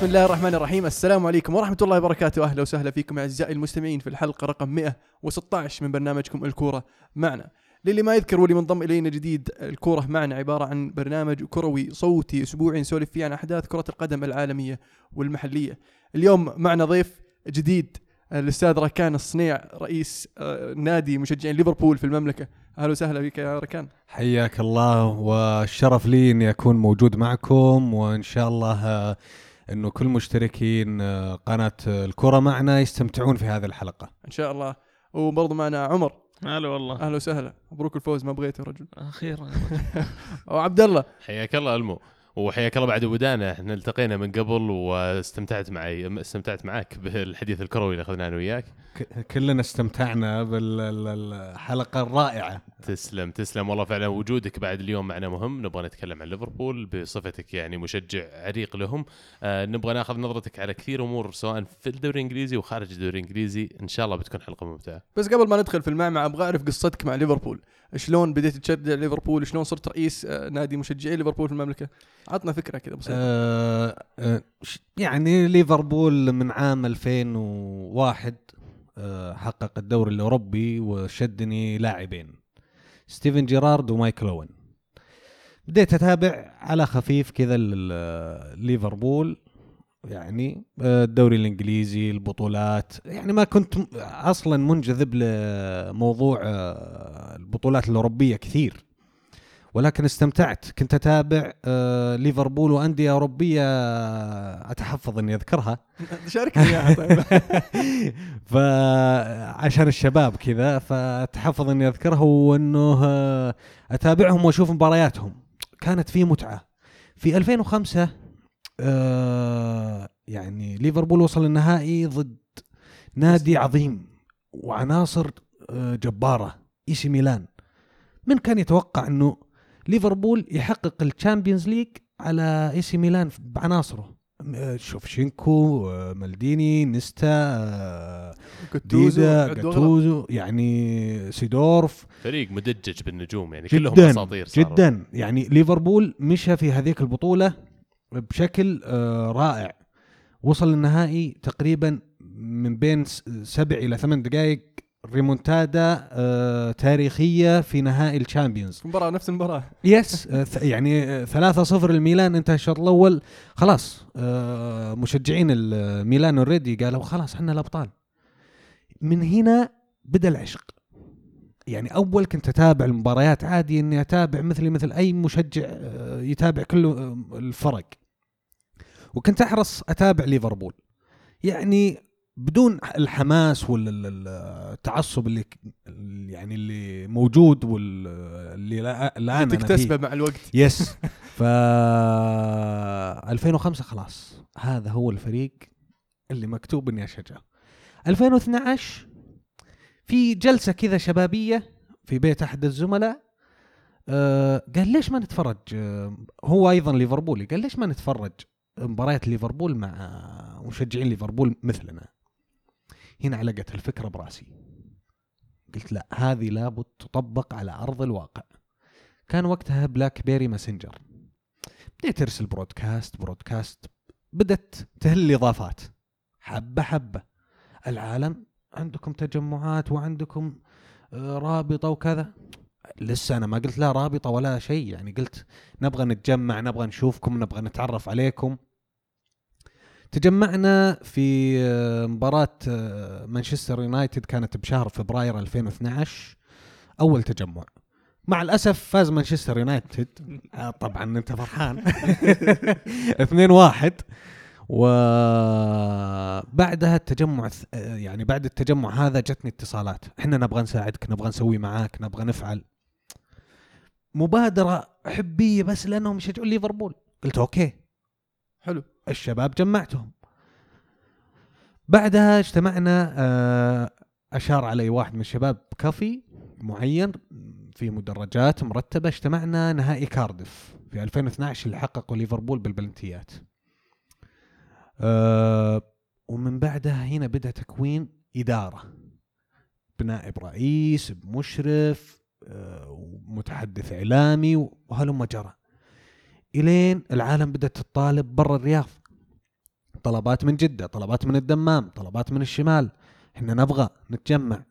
بسم الله الرحمن الرحيم. السلام عليكم ورحمة الله وبركاته. أهلا وسهلا فيكم أعزائي المستمعين في الحلقة رقم 116 من برنامجكم الكورة معنا. للي ما يذكر واللي منضم إلينا جديد الكورة معنا عبارة عن برنامج كروي صوتي أسبوعي نسولف فيه عن أحداث كرة القدم العالمية والمحلية. اليوم معنا ضيف جديد الأستاذ ركان الصنيع رئيس آه، نادي مشجعين ليفربول في المملكة. أهلا وسهلا بك يا ركان. حياك الله والشرف لي إني أكون موجود معكم وإن شاء الله آه، إنه كل مشتركين آه، قناة الكرة معنا يستمتعون في هذه الحلقة. إن شاء الله. وبرضه معنا عمر. هلا والله. أهلا وسهلا. مبروك الفوز ما بغيته يا رجل. أخيرا وعبد الله حياك الله ألمو. وحياك الله بعد ودانا. إحنا التقينا من قبل واستمتعت معي استمتعت معك بالحديث الكروي اللي أخذناه أنا وياك. كلنا استمتعنا بالحلقة الرائعة. تسلم تسلم. والله فعلا وجودك بعد اليوم معنا مهم. نبغى نتكلم عن ليفربول بصفتك يعني مشجع عريق لهم. آه نبغى ناخذ نظرتك على كثير أمور سواء في الدوري الإنجليزي وخارج الدوري الإنجليزي. إن شاء الله بتكون حلقة ممتعة. بس قبل ما ندخل في المعمعة أبغى أعرف قصتك مع ليفربول. شلون بديت تشجع ليفربول؟ شلون صرت رئيس آه، نادي مشجعي ليفربول في المملكة؟ عطنا فكرة كذا بسيطة. آه، آه، يعني ليفربول من عام 2001 آه، حقق الدوري الأوروبي وشدني لاعبين. ستيفن جيرارد ومايكل أوين. بديت أتابع على خفيف كذا ليفربول يعني الدوري الإنجليزي البطولات. يعني ما كنت أصلا منجذب لموضوع البطولات الأوروبية كثير. ولكن استمتعت. كنت أتابع آه، ليفربول وأندية أوروبية أتحفظ إني أذكرها. شاركني إياها طيب. فعشان الشباب كذا فتحفظ إني أذكرها وأنه آه، أتابعهم وأشوف مبارياتهم. كانت في متعة. في 2005 آه، يعني ليفربول وصل النهائي ضد نادي عظيم وعناصر آه، جبارة. AC ميلان. من كان يتوقع إنه ليفربول يحقق ال Champions League على AC ميلان بعناصره؟ آه، شيفشينكو آه، مالديني نيستا آه، جاتوزو ديدا. جاتوزو يعني سيدورف. فريق مدجج بالنجوم يعني كلهم جدا أساطير صاروا. جدا. يعني ليفربول مشى في هذيك البطولة بشكل رائع. وصل النهائي تقريبا من بين سبع إلى ثمان دقائق ريمونتادا آه، تاريخية في نهائي ال Champions. مباراة نفس المباراة. yes آه، ث- يعني آه، 3-0 الميلان. انتهى الشوط الأول خلاص آه، مشجعين الميلان already قالوا خلاص إحنا الأبطال. من هنا بدأ العشق. يعني أول كنت أتابع المباريات عادي إني أتابع مثلي مثل أي مشجع آه، يتابع كل آه، الفرق. وكنت أحرص أتابع ليفربول. يعني بدون الحماس والتعصب اللي يعني اللي موجود واللي لا- الان. تكتسبه مع الوقت. يس ف 2005 خلاص. هذا هو الفريق اللي مكتوب إني أشجعه. 2012 في جلسة كذا شبابية في بيت أحد الزملاء آه قال ليش ما نتفرج؟ آه هو أيضا ليفربولي قال ليش ما نتفرج مباريات ليفربول مع مشجعين ليفربول مثلنا؟ هنا علقت الفكرة برأسي. قلت لا هذه لابد تطبق على أرض الواقع. كان وقتها بلاك بيري messenger. بديت أرسل broadcast broadcast بدت تهل اضافات حبة حبة. العالم عندكم تجمعات وعندكم آه، رابطة وكذا. لسه أنا ما قلت لا رابطة ولا شيء يعني قلت نبغى نتجمع نبغى نشوفكم نبغى نتعرف عليكم. تجمعنا في آه، مباراة آه، مانشستر يونايتد كانت بشهر فبراير 2012 أول تجمع. مع الأسف فاز مانشستر يونايتد. آه، طبعا أنت فرحان. 2-1 وبعدها التجمع يعني بعد التجمع هذا جتني اتصالات. إحنا نبغى نساعدك نبغى نسوي معاك نبغى نفعل. مبادرة حبية بس لأنهم يشجعون ليفربول. قلت okay. حلو. الشباب جمعتهم. بعدها اجتمعنا آه، أشار علي واحد من الشباب كافي معين في مدرجات مرتبة. اجتمعنا نهائي كاردف في 2012 اللي حققوا ليفربول بالبلنتيات. آه، ومن بعدها هنا بدأ تكوين إدارة. بنائب رئيس بمشرف آه، ومتحدث إعلامي وهلم جرى. إلين العالم بدأت تطالب برا الرياض. طلبات من جدة طلبات من الدمام طلبات من الشمال. إحنا نبغى نتجمع.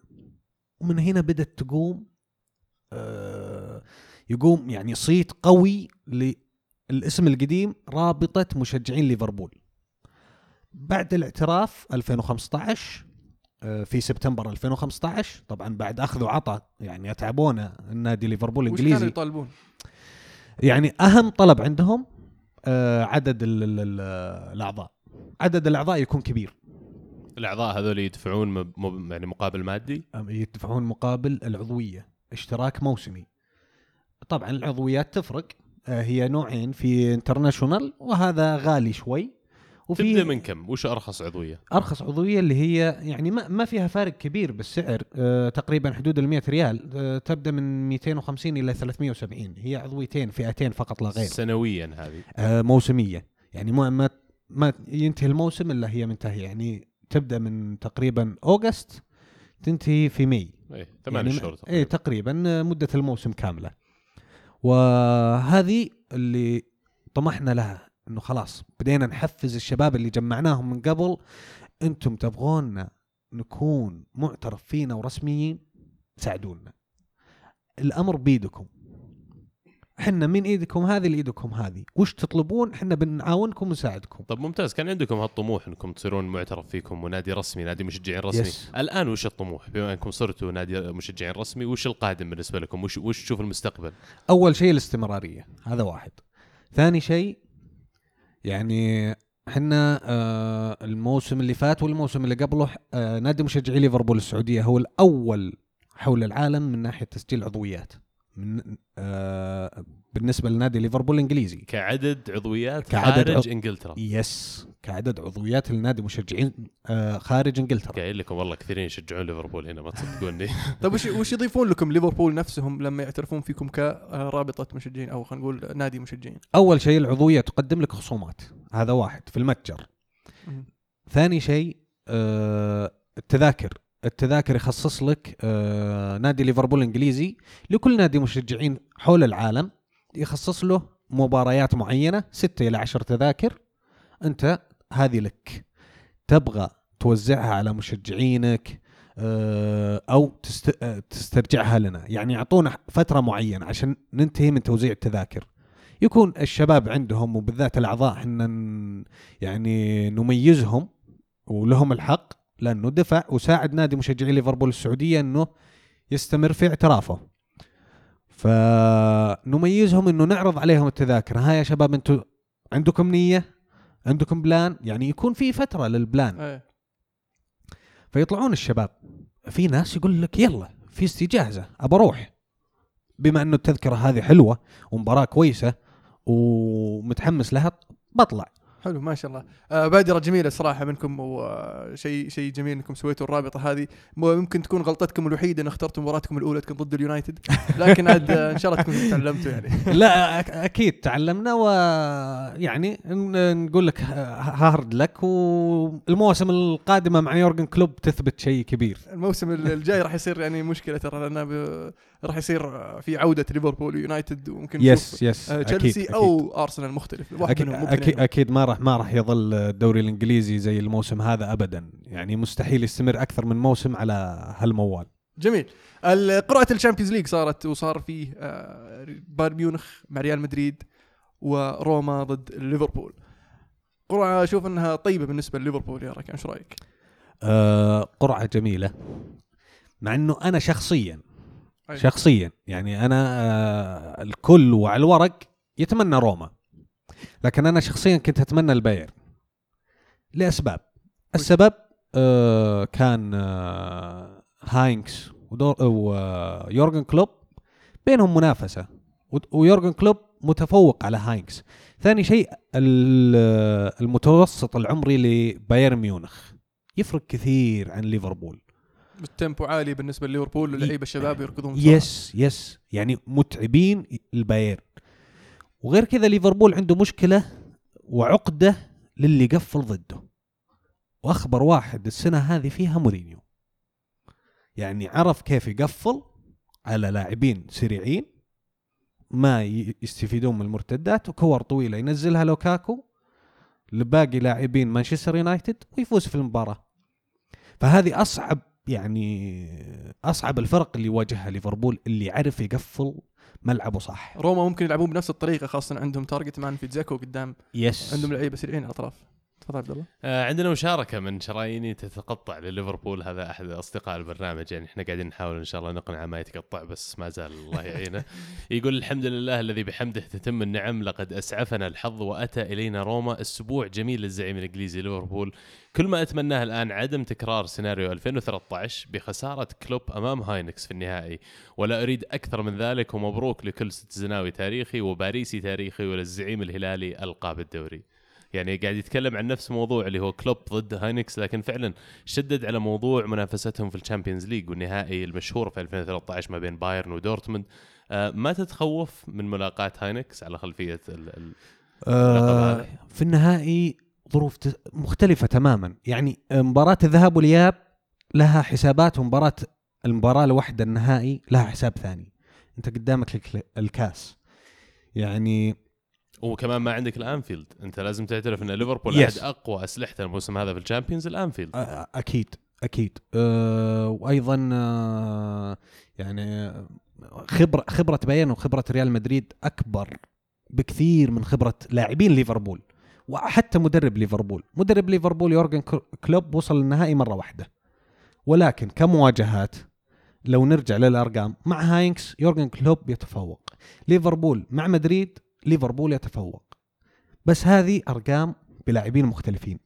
ومن هنا بدأت تقوم آه يقوم يعني صيت قوي للاسم القديم رابطة مشجعين ليفربول. بعد الاعتراف 2015 آه، في سبتمبر 2015 طبعا بعد أخذ وعطاء يعني اتعبونا النادي ليفربول وش كانوا الإنجليزي. يطالبون؟ يعني أهم طلب عندهم آه، عدد ال- ال- ال- الأعضاء. عدد الأعضاء يكون كبير. الأعضاء هذول يدفعون مب- مب- يعني مقابل مادي؟ يدفعون مقابل العضوية اشتراك موسمي. طبعا العضويات تفرق آه، هي نوعين في international وهذا غالي شوي. تبدأ وفي من كم؟ وش أرخص عضوية؟ أرخص عضوية اللي هي يعني ما, ما فيها فارق كبير بالسعر آه تقريبا حدود ال 100 ريال آه تبدأ من 250 إلى 370 هي عضويتين فئتين فقط لا غير. سنويا هذه. آه موسمية. يعني ما ما ما ينتهي الموسم إلا هي منتهية. يعني تبدأ من تقريبا August تنتهي في May. إيه ثمان يعني شهور إيه تقريبا آه، مدة الموسم كاملة. وهذه اللي طمحنا لها. إنه خلاص بدينا نحفز الشباب اللي جمعناهم من قبل أنتم تبغونا نكون معترف فينا ورسميين ساعدونا. الأمر بيدكم إحنا من إيدكم هذه لإيدكم هذه. وش تطلبون؟ إحنا بنعاونكم ونساعدكم. طب ممتاز. كان عندكم هالطموح إنكم تصيرون معترف فيكم ونادي رسمي نادي مشجعين رسمي. Yes. الآن وش الطموح؟ بما إنكم صرتوا نادي مشجعين رسمي وش القادم بالنسبة لكم؟ وش وش تشوف المستقبل؟ أول شيء الاستمرارية. هذا واحد. ثاني شيء يعني إحنا آه الموسم اللي فات والموسم اللي قبله آه نادي مشجعي ليفربول السعودية هو الأول حول العالم من ناحية تسجيل عضويات. من آه بالنسبة لنادي ليفربول الإنجليزي. كعدد عضويات كعدد خارج عض- إنجلترا. يس كعدد عضويات لنادي مشجعين آه خارج إنجلترا. قايل لكم والله كثيرين يشجعون ليفربول هنا ما تصدقوني. طيب وش وش يضيفون لكم ليفربول نفسهم لما يعترفون فيكم كرابطة مشجعين أو خلينا نقول نادي مشجعين؟ أول شيء العضوية تقدم لك خصومات هذا واحد في المتجر. ثاني شيء آه التذاكر. التذاكر يخصص لك آه نادي ليفربول الانجليزي لكل نادي مشجعين حول العالم يخصص له مباريات معينة ستة إلى عشر تذاكر. أنت هذه لك. تبغى توزعها على مشجعينك آه، أو. آه، تسترجعها لنا. يعني يعطونا فترة معينة عشان ننتهي من توزيع التذاكر. يكون الشباب عندهم وبالذات الأعضاء إحنا يعني نميزهم ولهم الحق لأنه دفع وساعد نادي مشجعي ليفربول السعودية إنه يستمر في اعترافه. فنميزهم إنه نعرض عليهم التذاكر. ها يا شباب أنتم عندكم نية؟ عندكم plan؟ يعني يكون في فترة لل plan. إيه. فيطلعون الشباب. في ناس يقول لك يلا في استاد جاهزه أبى أروح. بما إنه التذكرة هذه حلوة ومباراة كويسة ومتحمس لها بطلع. حلو ما شاء الله. آه بادرة جميلة صراحة منكم وشيء شيء جميل إنكم سويتوا الرابطة هذه. ممكن تكون غلطتكم الوحيدة إن اخترتوا مباراتكم الاولى تكون ضد اليونايتد لكن عاد إن شاء الله تكونوا تعلمتوا يعني. لا أكيد تعلمنا ويعني نقول لك hard luck والمواسم القادمه مع يورجن كلوب تثبت شيء كبير. الموسم الجاي راح يصير يعني مشكلة ترى لأن راح يصير في عودة ليفربول ويونايتد وممكن yes نشوف، yes آه، أكيد، تشيلسي. أو أرسنال مختلف واحد أكيد, منهم ممكن أكيد. أكيد ما راح ما راح يظل الدوري الإنجليزي زي الموسم هذا ابدا يعني مستحيل يستمر أكثر من موسم على هالمنوال جميل قرعه ال Champions League صارت وصار فيه آه، بايرن ميونخ مع ريال مدريد وروما ضد ليفربول قرعة أشوف إنها طيبة بالنسبة لليفربول يا ركان إيش رأيك؟ آه قرعة جميلة مع إنه أنا شخصيا أي. شخصيا. يعني أنا آه الكل وعلى الورق يتمنى روما. لكن أنا شخصيا كنت أتمنى البايرن. لأسباب. السبب آه كان آه هاينكس ويورجن كلوب بينهم منافسة. ويورجن كلوب متفوق على هاينكس. ثاني شيء ال- المتوسط العمري لبايرن ميونخ. يفرق كثير عن ليفربول. ال tempo عالي بالنسبة لليفربول واللعيبه الشباب يركضون بسرعة. يس يس. يعني متعبين البايرن. وغير كذا ليفربول عنده مشكلة وعقدة للي قفل ضده. وأخبر واحد السنة هذه فيها مورينيو. يعني عرف كيف يقفل على لاعبين سريعين ما يستفيدون من المرتدات وكور طويلة ينزلها لوكاكو لباقي لاعبين مانشستر يونايتد ويفوز في المباراة. فهذه أصعب يعني أصعب الفرق اللي واجهها ليفربول اللي يعرف يقفل ملعبه صح. روما ممكن يلعبون بنفس الطريقة خاصة عندهم target man في دزيكو قدام. yes عندهم لعيبة سريعين على الأطراف. تفضل عبد الله. آه، عندنا مشاركة من شراييني تتقطع لليفربول. هذا أحد أصدقاء البرنامج. يعني إحنا قاعدين نحاول إن شاء الله نقنعه ما يتقطع بس ما زال الله يعينه. يقول الحمد لله الذي بحمده تتم النعم. لقد أسعفنا الحظ وأتى إلينا روما. أسبوع جميل للزعيم الإنجليزي ليفربول. كل ما أتمناه الآن عدم تكرار سيناريو 2013 بخسارة كلوب أمام هاينكس في النهائي. ولا أريد أكثر من ذلك. ومبروك لكل ستزناوي تاريخي وباريسي تاريخي وللزعيم الهلالي ألقاب الدوري. يعني قاعد يتكلم عن نفس موضوع اللي هو كلوب ضد هاينكس لكن فعلا شدد على موضوع منافستهم في ال Champions League والنهائي المشهور في 2013 ما بين بايرن ودورتموند. آه ما تتخوف من ملاقاة هاينكس على خلفية ال ال آه. في النهائي ظروف مختلفة تماما. يعني مباراة الذهاب والإياب لها حسابات ومباراة المباراة الواحدة النهائي لها حساب ثاني. أنت قدامك الك- الكاس. يعني وكمان ما عندك الأنفيلد. أنت لازم تعترف إن ليفربول Yes. أحد أقوى اسلحته الموسم هذا في ال Champions الأنفيلد. أكيد أكيد. أه وأيضا أه يعني خبره خبرة بايرن وخبرة ريال مدريد أكبر بكثير من خبرة لاعبين ليفربول وحتى مدرب ليفربول. مدرب ليفربول يورجن كلو- كلوب وصل للنهائي مرة واحدة. ولكن كمواجهات لو نرجع للأرقام مع هاينكس يورجن كلوب يتفوق. ليفربول مع مدريد ليفربول يتفوق. بس هذه أرقام بلاعبين مختلفين.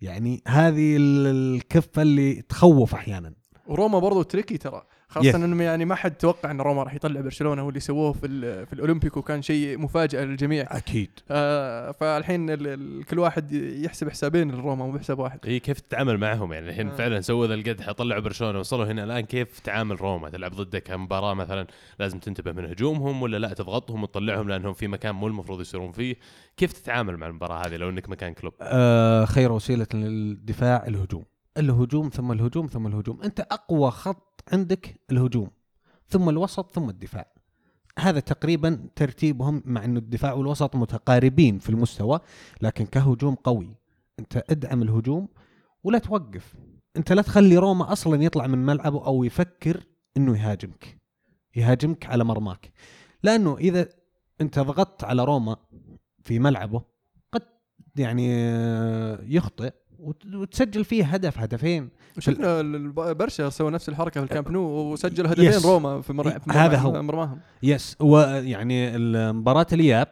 يعني هذه ال- الكفة اللي تخوف أحيانا. وروما برضو tricky ترى. خاصة Yes. إنه يعني ما حد توقع إن روما راح يطلع برشلونة واللي سووه في ال- في الأولمبيكو كان شيء مفاجأة للجميع. أكيد. آه فالحين ال- ال- كل واحد يحسب حسابين للروما مو بحساب واحد. هي كيف تتعامل معهم؟ يعني الحين آه. فعلا سووا ذا القدح طلعوا برشلونة وصلوا هنا الآن كيف تعامل روما؟ تلعب ضدك مباراة مثلا لازم تنتبه من هجومهم ولا لا تضغطهم وتطلعهم لأنهم في مكان مو المفروض يصيرون فيه؟ كيف تتعامل مع المباراة هذه لو إنك مكان كلوب؟ آه خير وسيلة للدفاع الهجوم. الهجوم ثم الهجوم ثم الهجوم. أنت أقوى خط عندك الهجوم ثم الوسط ثم الدفاع. هذا تقريبا ترتيبهم مع إنه الدفاع والوسط متقاربين في المستوى لكن كهجوم قوي. أنت ادعم الهجوم ولا توقف. أنت لا تخلي روما أصلا يطلع من ملعبه أو يفكر إنه يهاجمك يهاجمك على مرماك. لأنه إذا أنت ضغطت على روما في ملعبه قد يعني آه، يخطئ. وتسجل فيه هدف هدفين. ال- برشا سووا نفس الحركة في الكامب نو وسجل هدفين Yes. روما في مر... في هذا هو. مرماهم. yes ويعني مباراة الإياب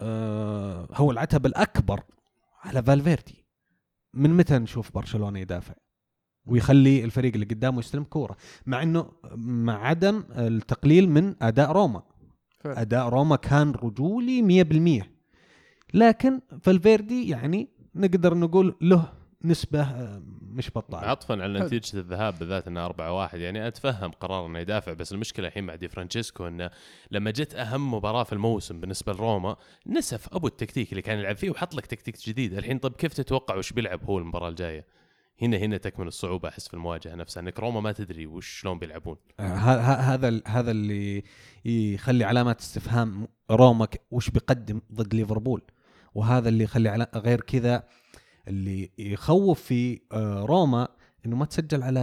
آه، هو العتب الأكبر على فالفيردي. من متى نشوف برشلونة يدافع؟ ويخلي الفريق اللي قدامه يستلم كورة. مع إنه مع عدم التقليل من أداء روما. فعلا. أداء روما كان رجولي 100% لكن فالفيردي يعني نقدر نقول له نسبة آه، مش بطالة عطفا على نتيجة الذهاب بالذات إنها 4 1 يعني أتفهم قرار إنه يدافع بس المشكلة الحين مع دي فرانشيسكو إنه لما جت أهم مباراة في الموسم بالنسبة لروما نسف أبو التكتيك اللي كان يلعب فيه وحط لك تكتيك جديد. الحين طب كيف تتوقع وش بيلعب هو المباراة الجاية؟ هنا هنا تكمن الصعوبة أحس في المواجهة نفسها إنك روما ما تدري وش شلون بيلعبون. آه، هذا هذا اللي يخلي علامات استفهام روما ك- وش بيقدم ضد ليفربول. وهذا اللي يخلي غير كذا اللي يخوف في آه، روما إنه ما تسجل على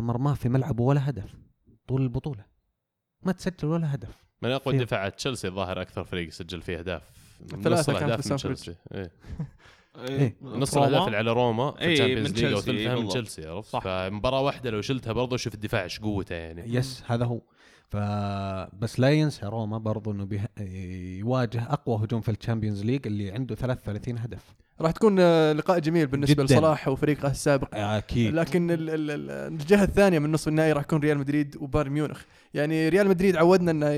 مرماه في ملعبه ولا هدف طول البطولة ما تسجل ولا هدف من أقوى. دفاعات تشيلسي الظاهر أكثر فريق سجل فيه أهداف ثلاثة نص كانت الأهداف في من. تشيلسي إيه. إيه. نص روما. الاهداف اللي على روما في إيه، ال Champions League أو تشيلسي، ثلثها من بالضبط. تشيلسي عرفت صح. فمباراة واحدة لو شلتها برضو شوف الدفاع إيش قوته يعني yes هذا هو ف بس لا ينسى روما برضو إنه بيه... يواجه أقوى هجوم في ال Champions League اللي عنده 33 هدف. راح تكون آه، لقاء جميل بالنسبة جداً. لصلاح وفريقه السابق. أكيد. لكن ال- ال- ال- الجهة الثانية من نصف النهائي راح يكون ريال مدريد وبايرن ميونخ. يعني ريال مدريد عودنا إنه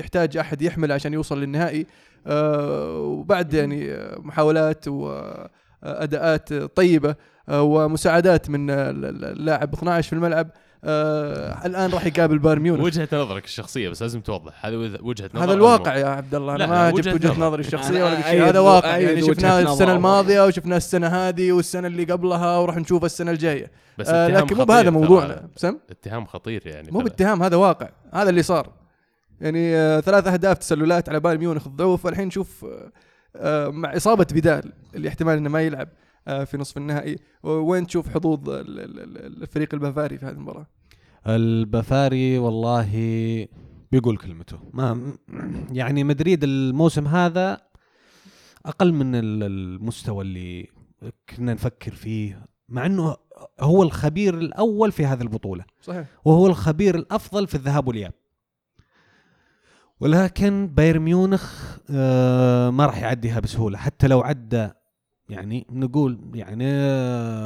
يحتاج أحد يحمل عشان يوصل للنهائي. آه، وبعد يعني محاولات واداءات طيبة آه، ومساعدات من ال- ال- اللاعب 12 في الملعب. آه، الآن راح يقابل بايرن ميونخ. وجهة نظرك الشخصية بس لازم توضح. هذه وجه- وجهة نظر هذا الواقع يا عبد الله. أنا ما جبت وجهة وجهة نظر. نظري الشخصية ولا شيء. هذا واقع. يعني شفناه. السنة الماضية وشفناه السنة هذه والسنة اللي قبلها وراح نشوفه السنة الجاية. بس آه لكن مو بهذا. موضوعنا. سم؟ اتهام خطير يعني مو باتهام هذا واقع. هذا اللي صار. يعني آه ثلاث أهداف تسللات على بايرن ميونخ الضعوف والحين نشوف آه آه، مع إصابة فيدال اللي احتمال إنه ما يلعب. في نصف النهائي. وين تشوف حظوظ ال- ال- ال- الفريق البافاري في هذه المباراة؟ البفاري والله بيقول كلمته. ما يعني مدريد الموسم هذا أقل من ال- المستوى اللي كنا نفكر فيه مع إنه هو الخبير الأول في هذه البطولة. صحيح. وهو الخبير الأفضل في الذهاب والإياب. ولكن بايرن ميونخ آه، ما راح يعديها بسهولة. حتى لو عدى يعني نقول يعني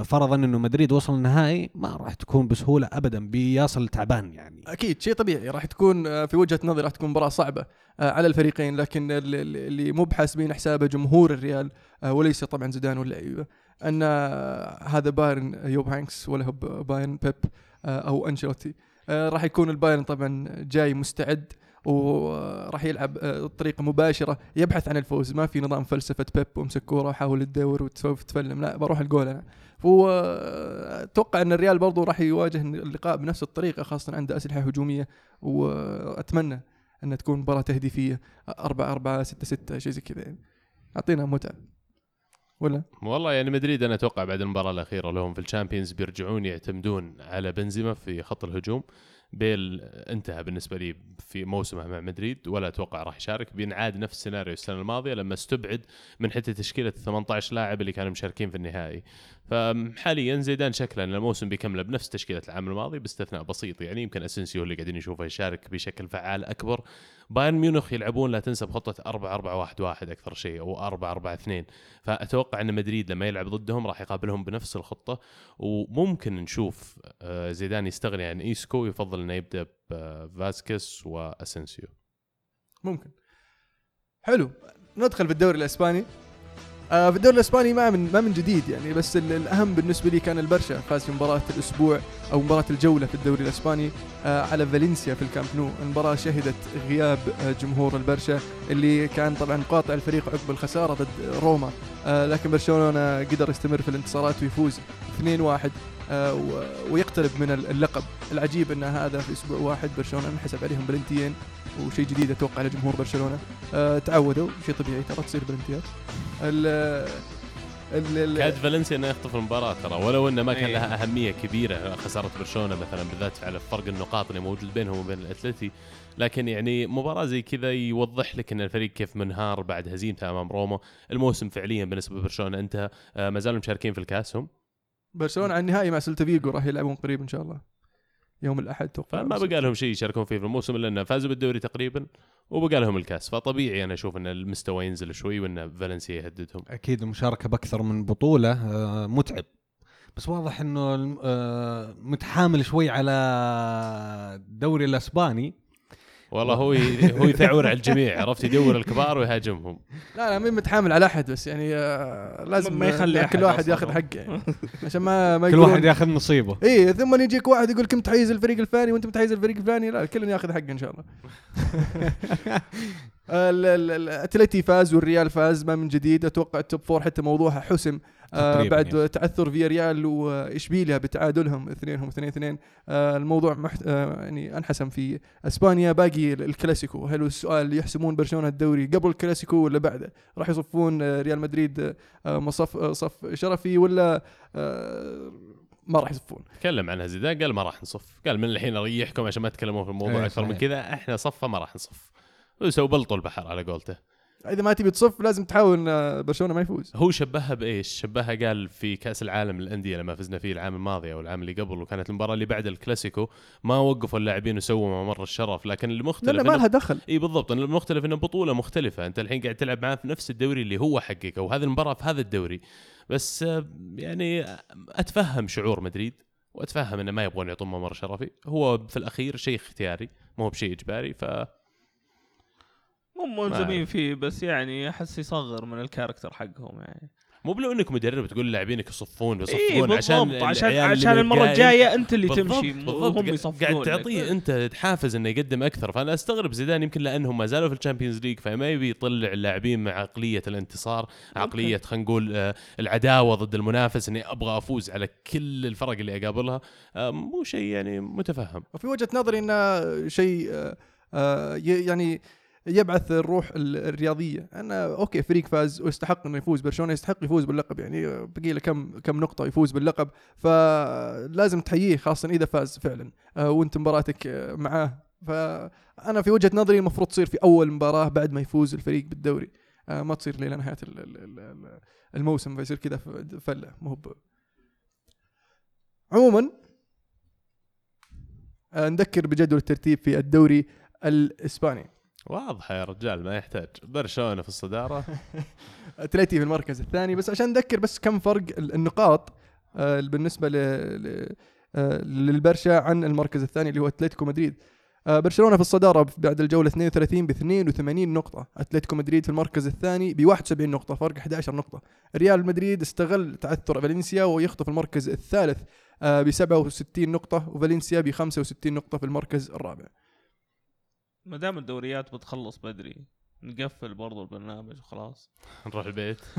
فرضا إنه مدريد وصل النهائي ما راح تكون بسهولة ابدا بيصل تعبان يعني. أكيد شيء طبيعي راح تكون آه، في وجهة نظري راح تكون مباراة صعبة آه، على الفريقين لكن ال- ال- اللي مو بحاسبين حسابه جمهور الريال آه، وليس طبعا زيدان واللعيبه أن هذا بايرن يوب هاينكس ولا هو بايرن بيب أو أنشيلوتي. راح يكون البايرن طبعا جاي مستعد وراح يلعب آه، بطريقة مباشرة يبحث عن الفوز. ما في نظام فلسفة بيب وامسك كورة وحاول تدور وتسوي تفلم. لا بروح الجول أنا. فهو آه، إن الريال برضو راح يواجه اللقاء بنفس الطريقة خاصة عنده أسلحة هجومية. وأتمنى إن تكون مباراة تهديفية. 4 4 6 6 شيء زي كذا يعني. اعطينا متعة. ولا؟ والله يعني مدريد أنا أتوقع بعد المباراة الأخيرة لهم في ال Champions بيرجعون يعتمدون على بنزيما في خط الهجوم. بيل انتهى بالنسبة لي في موسمه مع مدريد ولا أتوقع راح يشارك. بينعاد نفس السيناريو السنة الماضية لما استبعد من حتى تشكيلة 18 لاعب اللي كانوا مشاركين في النهائي. فحاليا زيدان شكله إن الموسم بيكمله بنفس تشكيلة العام الماضي باستثناء بسيط يعني يمكن اسنسيو اللي قاعدين نشوفه يشارك بشكل فعال أكبر بايرن ميونخ يلعبون لا تنسى بخطة 4 4 1 1 أكثر شيء أو 4 4 2 فأتوقع إن مدريد لما يلعب ضدهم راح يقابلهم بنفس الخطة. وممكن نشوف آه، زيدان يستغني عن إيسكو ويفضل إنه يبدأ بفاسكس واسنسيو ممكن. حلو. ندخل في الدوري الإسباني. آه في الدوري الإسباني ما من ما من جديد يعني بس ال- الأهم بالنسبة لي كان البرشا فاز في مباراة الأسبوع أو مباراة الجولة في الدوري الإسباني آه على فالنسيا في الكامب نو. المباراة شهدت غياب آه جمهور البرشا اللي كان طبعا قاطع الفريق عقب الخسارة ضد روما. آه لكن برشلونة قدر يستمر في الانتصارات ويفوز 2-1 آه و- ويقترب من اللقب. العجيب أن هذا في أسبوع واحد برشلونة انحسب عليهم بلنتيين وشيء جديد أتوقع لجمهور برشلونة. آه تعودوا شيء طبيعي ترى تصير بلنتيات. ال ال- ال- كاد فالنسيا إنه يخطف المباراة ترى ولو إنه ما كان إيه. لها أهمية كبيرة خسارة برشلونة مثلا بالذات على فرق النقاط اللي موجود بينهم وبين الأتلتي. لكن يعني مباراة زي كذا يوضح لك إن الفريق كيف منهار بعد هزيمته أمام روما. الموسم فعليا بالنسبة لبرشلونة انتهى. آه، ما زالوا مشاركين في الكاس هم؟ برشلونة على النهائي مع سلتا فيجو راح يلعبون قريب إن شاء الله. يوم الأحد أتوقع فما بقى لهم شيء يشاركون فيه في الموسم إلا إنه فازوا بالدوري تقريبا وبقى لهم الكاس. فطبيعي أنا أشوف إن المستوى ينزل شوي وإن فالنسيا يهددهم. أكيد المشاركة بأكثر من بطولة آه، متعب. بس واضح إنه آه، متحامل شوي على الدوري الأسباني. والله هو هو يثعور على الجميع عرفت؟ يدور الكبار ويهاجمهم. لا لا مين متحامل على أحد بس يعني آه لازم ما يخلي أحد كل واحد. ياخذ حقه يعني. عشان ما ما كل واحد ياخذ نصيبه. إيه ثم يجيك واحد يقول كم تحيز الفريق الفلاني وأنت متحيز الفريق الفلاني لا كلنا ياخذ حقه إن شاء الله. ال- ال- ال- الاتلتي فاز والريال فاز ما من جديد أتوقع ال top four حتى موضوعها حسم. آه بعد يعني. تعثر فيا ريال وإشبيليا بتعادلهم اثنينهم اثنين اثنين. آه الموضوع محت... آه يعني انحسم في إسبانيا. باقي ال- الكلاسيكو هل السؤال يحسمون برشلونة الدوري قبل الكلاسيكو ولا بعده راح يصفون آه، ريال مدريد آه مصف آه صف شرفي ولا ما راح يصفون؟ تكلم عنها زيدان قال ما راح نصف. قال من الحين أريحكم عشان ما تتكلمون في الموضوع إيه، أكثر من. كذا إحنا صفه ما راح نصف. وسووا بلطوا البحر على قولته. إذا ما تبي تصف لازم تحاول إن برشلونة ما يفوز. هو شبهها بإيش؟ شبهها قال في كأس العالم للأندية لما فزنا فيه العام الماضي أو العام اللي قبل وكانت المباراة اللي بعد الكلاسيكو ما وقفوا اللاعبين وسووا ممر الشرف لكن المختلف لأن ما إنه- لها دخل. إي بالضبط المختلف إنه بطولة مختلفة. أنت الحين قاعد تلعب معاه في نفس الدوري اللي هو حقك أو هذه المباراة في هذا الدوري. بس يعني أتفهم شعور مدريد وأتفهم إنه ما يبغون يعطون ممر شرفي. هو في الأخير شيء اختياري مو بشيء إجباري ف مو ملزمين فيه بس يعني أحس يصغر من ال character حقهم يعني. مو بلو انك مدرب تقول لاعبينك يصفون يصفون بالضبط عشان عشان عشان المرة. الجاية أنت اللي بالضبط، تمشي بالضبط. هم قاعد- يصفقون قاعد لك. تعطيه أنت حافز إنه يقدم أكثر. فأنا أستغرب زيدان يمكن لأنهم ما زالوا في ال Champions League فما يبي يطلع اللاعبين مع عقلية الانتصار عقلية خلينا نقول آه، العداوة ضد المنافس إني أبغى أفوز على كل الفرق اللي أقابلها. آه، مو شيء يعني متفهم. وفي وجهة نظري إنه شيء آه، آه، يعني يبعث الروح ال- الرياضية. أنا أوكي فريق فاز ويستحق إنه يفوز برشلونه يستحق يفوز باللقب؟ يعني بقي له كم كم نقطة يفوز باللقب. فلازم تحييه خاصه إذا فاز فعلا آه، وأنت مباراتك آه، معاه. فأنا في وجهة نظري المفروض تصير في أول مباراة بعد ما يفوز الفريق بالدوري. آه، ما تصير إلى نهاية ال- ال- ال- ال- الموسم فيصير كذا فلة مو عموما نذكر بجدول الترتيب في الدوري الإسباني. واضحه يا رجال ما يحتاج. برشلونة في الصدارة. اتلتي في المركز الثاني. بس عشان نذكر بس كم فرق ال- النقاط آه، بالنسبة. آه، للبرشا عن المركز الثاني اللي هو اتلتيكو مدريد. آه، برشلونة في الصدارة بعد الجولة 32 ب 82 نقطة. اتلتيكو مدريد في المركز الثاني ب 71 نقطة فرق 11 نقطة. ريال مدريد استغل تعثر فالنسيا ويخطف المركز الثالث ب 67 نقطة وفالنسيا ب 65 نقطة في المركز الرابع. ما دام الدوريات بتخلص بدري نقفل برضو البرنامج وخلاص. نروح البيت.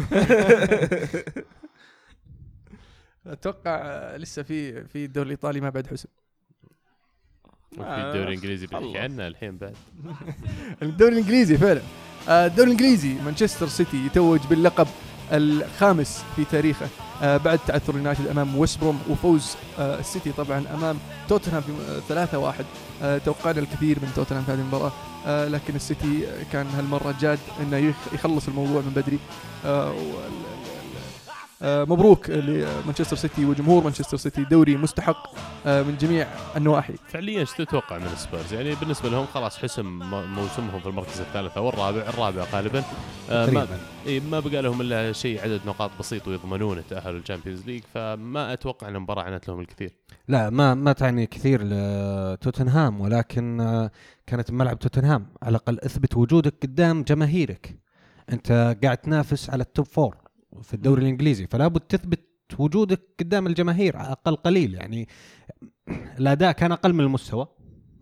أتوقع آه، لسه في في الدوري الإيطالي ما بعد حسم. وفي الدوري الإنجليزي بنحكي عنه الحين بعد. الدوري الإنجليزي فعلا. آه، الدوري الإنجليزي مانشستر سيتي يتوج باللقب الخامس في تاريخه. آه، بعد تعثر اليونايتد أمام ويست بروم وفوز آه، السيتي طبعا أمام توتنهام في 3-1 توقعنا الكثير من توتنهام في هذه المباراة. آه، لكن السيتي كان هالمرة جاد إنه يخ- يخلص الموضوع من بدري. مبروك لمانشستر سيتي وجمهور مانشستر سيتي دوري مستحق آه، من جميع النواحي. فعليا إيش تتوقع من السبيرز؟ يعني بالنسبة لهم خلاص حسم موسمهم في المركز الثالث أو الرابع، الرابع غالبا. آه، ما تقريبا. إيه ما بقى لهم إلا شيء عدد نقاط بسيط ويضمنون التاهل لل Champions League فما أتوقع إن المباراة عنت لهم الكثير. لا ما ما تعني كثير لتوتنهام ولكن آه، كانت بملعب توتنهام على الأقل أثبت وجودك قدام جماهيرك. أنت قاعد تنافس على ال top four في الدوري الإنجليزي فلا بد تثبت وجودك قدام الجماهير على أقل قليل. يعني الأداء كان أقل من المستوى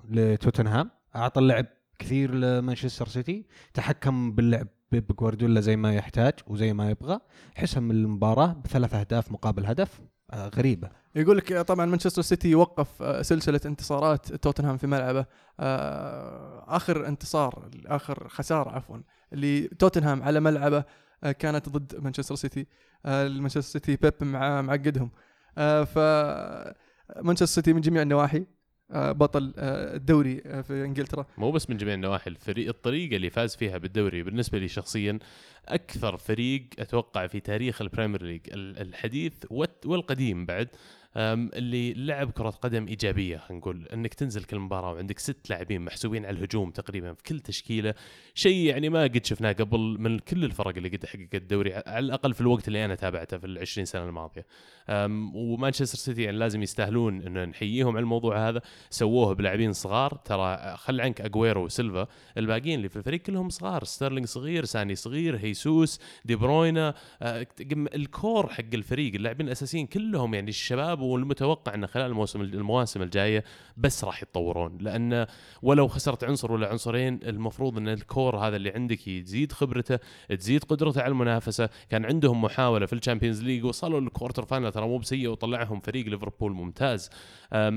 لتوتنهام. أعطى اللعب كثير لمانشستر سيتي. تحكم باللعب بجوارديولا زي ما يحتاج وزي ما يبغى. حسم المباراة بثلاث أهداف مقابل هدف. آه، غريبة. يقول لك طبعا مانشستر سيتي وقف آه، سلسلة انتصارات توتنهام في ملعبه. آه، آخر انتصار آخر خسارة عفوا اللي توتنهام على ملعبه. كانت ضد مانشستر سيتي. آه، مانشستر سيتي بيب مع معقدهم آه، ف مانشستر سيتي من جميع النواحي آه، بطل آه، الدوري آه، في إنجلترا. مو بس من جميع النواحي الفريق الطريقة اللي فاز فيها بالدوري بالنسبة لي شخصيا أكثر فريق أتوقع في تاريخ ال Premier League ال- الحديث والقديم بعد اللي لعب كرة قدم إيجابية خلينا نقول. أنك تنزل كل مباراة وعندك ست لاعبين محسوبين على الهجوم تقريبا في كل تشكيلة شيء يعني ما قد شفناه قبل من كل الفرق اللي قد تحققت الدوري على الأقل في الوقت اللي أنا تابعته في العشرين سنة الماضية. ومانشستر سيتي يعني لازم يستاهلون أن نحييهم على الموضوع هذا. سووه بلاعبين صغار ترى خل عنك اجويرو وسيلفا. الباقيين اللي في الفريق كلهم صغار ستيرلينج صغير ساني صغير هيسوس دي بروينا آه، ال core حق الفريق اللاعبين الأساسيين كلهم يعني الشباب والمتوقع إن خلال الموسم المواسم الجاية بس راح يتطورون. لأن ولو خسرت عنصر ولا عنصرين المفروض إن ال core هذا اللي عندك يزيد خبرته تزيد قدرته على المنافسة. كان عندهم محاولة في ال Champions League وصلوا لل quarter final ترى مو بسيئ وطلعهم فريق ليفربول ممتاز.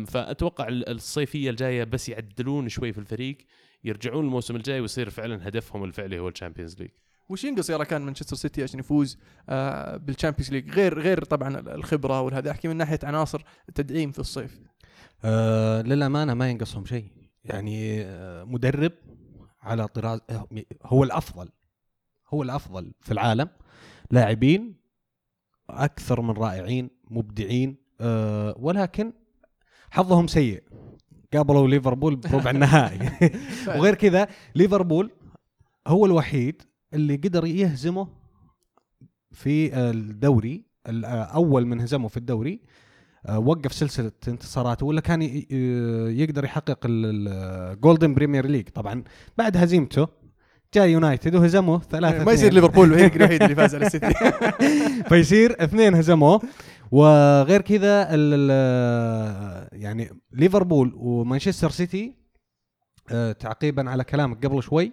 فأتوقع ال- الصيفية الجاية بس يعدلون شوي في الفريق يرجعون الموسم الجاي ويصير فعلا هدفهم الفعلي هو الشامبيونز ليج وش ينقص يا كان مانشستر سيتي عشان يفوز آه، بال Champions League؟ غير غير طبعا الخبرة والهذا أحكي من ناحية عناصر تدعيم في الصيف. آه للأمانة ما ينقصهم شيء. يعني آه مدرب على طراز آه، هو الأفضل هو الأفضل في العالم. لاعبين أكثر من رائعين مبدعين آه ولكن حظهم سيء. قابلوا ليفربول بربع النهائي. وغير كذا ليفربول هو الوحيد اللي قدر يهزمه في الدوري ال- أول من هزمه في الدوري آه، وقف سلسلة انتصاراته ولا كان ي- يقدر يحقق ال golden Premier League طبعا بعد هزيمته جاء يونايتد وهزمه ثلاثة ما يصير. ليفربول الوحيد الوحيد اللي فاز على السيتي. فيصير اثنين هزموه وغير كذا ال- يعني ليفربول ومانشستر سيتي آه، تعقيبا على كلامك قبل شوي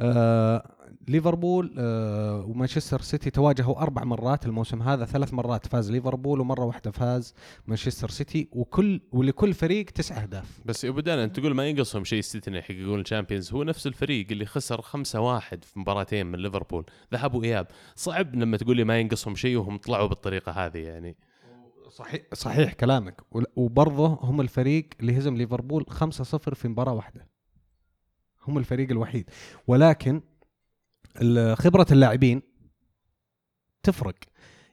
آه، ليفربول آه ومانشستر سيتي تواجهوا أربع مرات الموسم هذا. ثلاث مرات فاز ليفربول ومرة واحدة فاز مانشستر سيتي وكل ولكل فريق تسع أهداف. بس يا أبو دانا أنت تقول ما ينقصهم شيء السيتي إنه يحققون ال Champions. هو نفس الفريق اللي خسر 5-1 في مباراتين من ليفربول. ذهاب وإياب. صعب لما تقول لي ما ينقصهم شيء وهم طلعوا بالطريقة هذه يعني. صحيح صحيح كلامك. وبرضه هم الفريق اللي هزم ليفربول 5-0 في مباراة واحدة. هم الفريق الوحيد. ولكن خبرة اللاعبين تفرق.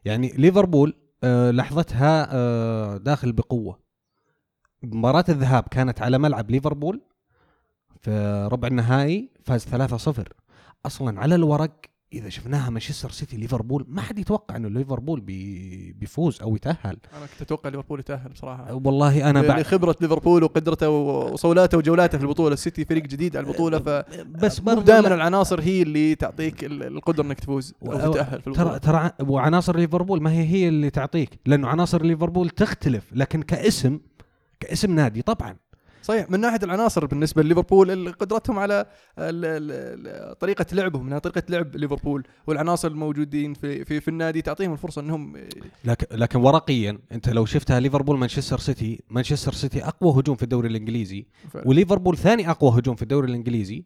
يعني ليفربول آه، لحظتها آه، داخل بقوة. مباراة الذهاب كانت على ملعب ليفربول في ربع النهائي فاز 3-0 أصلا على الورق إذا شفناها مانشستر سيتي ليفربول ما حد يتوقع إنه ليفربول بي بيفوز أو يتأهل. أنا كنت أتوقع ليفربول يتأهل بصراحة. والله أنا بعد لخبره ليفربول وقدرته وصولاته وجولاته في البطولة السيتي فريق جديد على البطولة ف بس برضه دائما العناصر هي اللي تعطيك ال- القدرة إنك تفوز أو تتأهل في ترى البطولة. ترى ع- وعناصر ليفربول ما هي هي اللي تعطيك لأنه عناصر ليفربول تختلف لكن كاسم كاسم نادي طبعا. صحيح من ناحية العناصر بالنسبة لليفربول قدرتهم على ال- ال- ال- طريقة لعبهم إنها طريقة لعب ليفربول والعناصر الموجودين في في, في النادي تعطيهم الفرصة إنهم لكن لكن ورقيا أنت لو شفتها ليفربول مانشستر سيتي مانشستر سيتي أقوى هجوم في الدوري الإنجليزي ف- وليفربول ثاني أقوى هجوم في الدوري الإنجليزي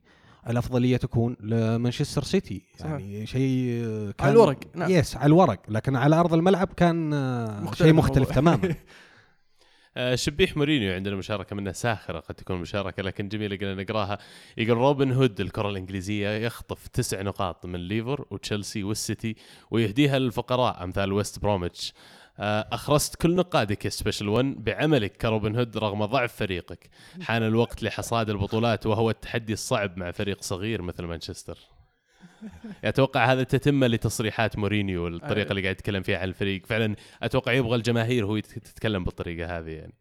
الأفضلية تكون لمانشستر سيتي. يعني شيء كان على الورق، نعم. yes على الورق لكن على أرض الملعب كان آه، مختلف شيء مختلف. تماما شبيح مورينيو عندنا مشاركة منه ساخرة قد تكون مشاركة لكن جميلة قلنا نقراها. يقول روبن هود الكرة الإنجليزية يخطف تسع نقاط من ليفر وتشيلسي والسيتي ويهديها للفقراء أمثال ويست بروميتش. آه، أخرست كل نقادك يا special 1 بعملك كروبن هود رغم ضعف فريقك. حان الوقت لحصاد البطولات وهو التحدي الصعب مع فريق صغير مثل مانشستر. أتوقع هذا تتمه لتصريحات مورينيو والطريقة أيوة. اللي قاعد يتكلم فيها عن الفريق. فعلا أتوقع يبغى الجماهير هو تتكلم بالطريقة هذه يعني.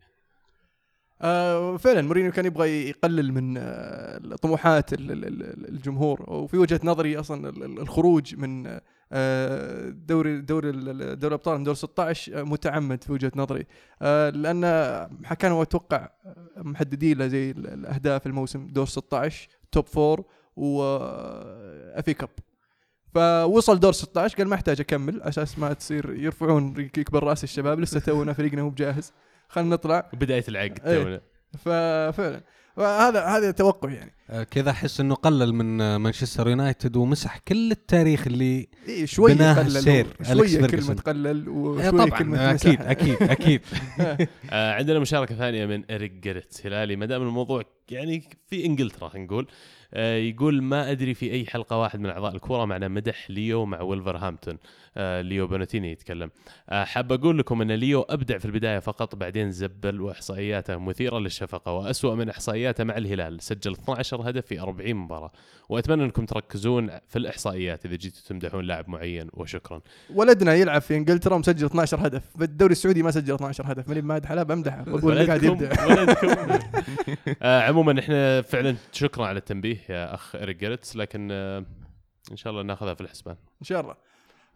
آه فعلا مورينيو كان يبغى يقلل من آه طموحات ال- ال- ال- الجمهور. وفي وجهة نظري أصلا ال- ال- الخروج من آه دوري دوري دوري الابطال من دور 16 آه، متعمد في وجهة نظري. لأن كانوا أتوقع محددين له زي ال- الأهداف الموسم دور 16 top four. و FA Cup فوصل دور 16 قال ما أحتاج أكمل أساس ما تصير يرفعون يكبر رأس الشباب لسه تونا فريقنا مو بجاهز. خلينا نطلع. بدايه العقد إيه. تونا. ففعلا هذا هذا توقع يعني. آه، كذا أحس إنه قلل من مانشستر يونايتد ومسح كل التاريخ اللي إيه شوية بناها قلل السير، فيرجسون. كلمه قلل آه، وشويه طبعا. كلمه أكيد. أكيد أكيد. آه. عندنا مشاركة ثانية من إريك جيرت هلالي. ما دام الموضوع يعني في إنجلترا خلينا نقول. يقول ما أدري في أي حلقة واحد من أعضاء الكورة معنا مدح ليو مع ولفرهامبتون آه ليو بوناتيني يتكلم. آه حاب أقول لكم أن ليو أبدع في البداية فقط بعدين زبل وإحصائياته مثيرة للشفقة وأسوأ من إحصائياته مع الهلال. سجل 12 هدف في 40 مباراة. وأتمنى أنكم تركزون في الإحصائيات إذا جيتوا تمدحون لاعب معين وشكرا. ولدنا يلعب في إنجلترا ومسجل 12 هدف. في الدوري السعودي ما سجل 12 هدف. ماني مادح لا بمدحه. بقول قاعد يبدع. آه عموما إحنا فعلا شكرا على التنبيه يا أخ إريك لكن آه إن شاء الله ناخذها في الحسبان. إن شاء الله.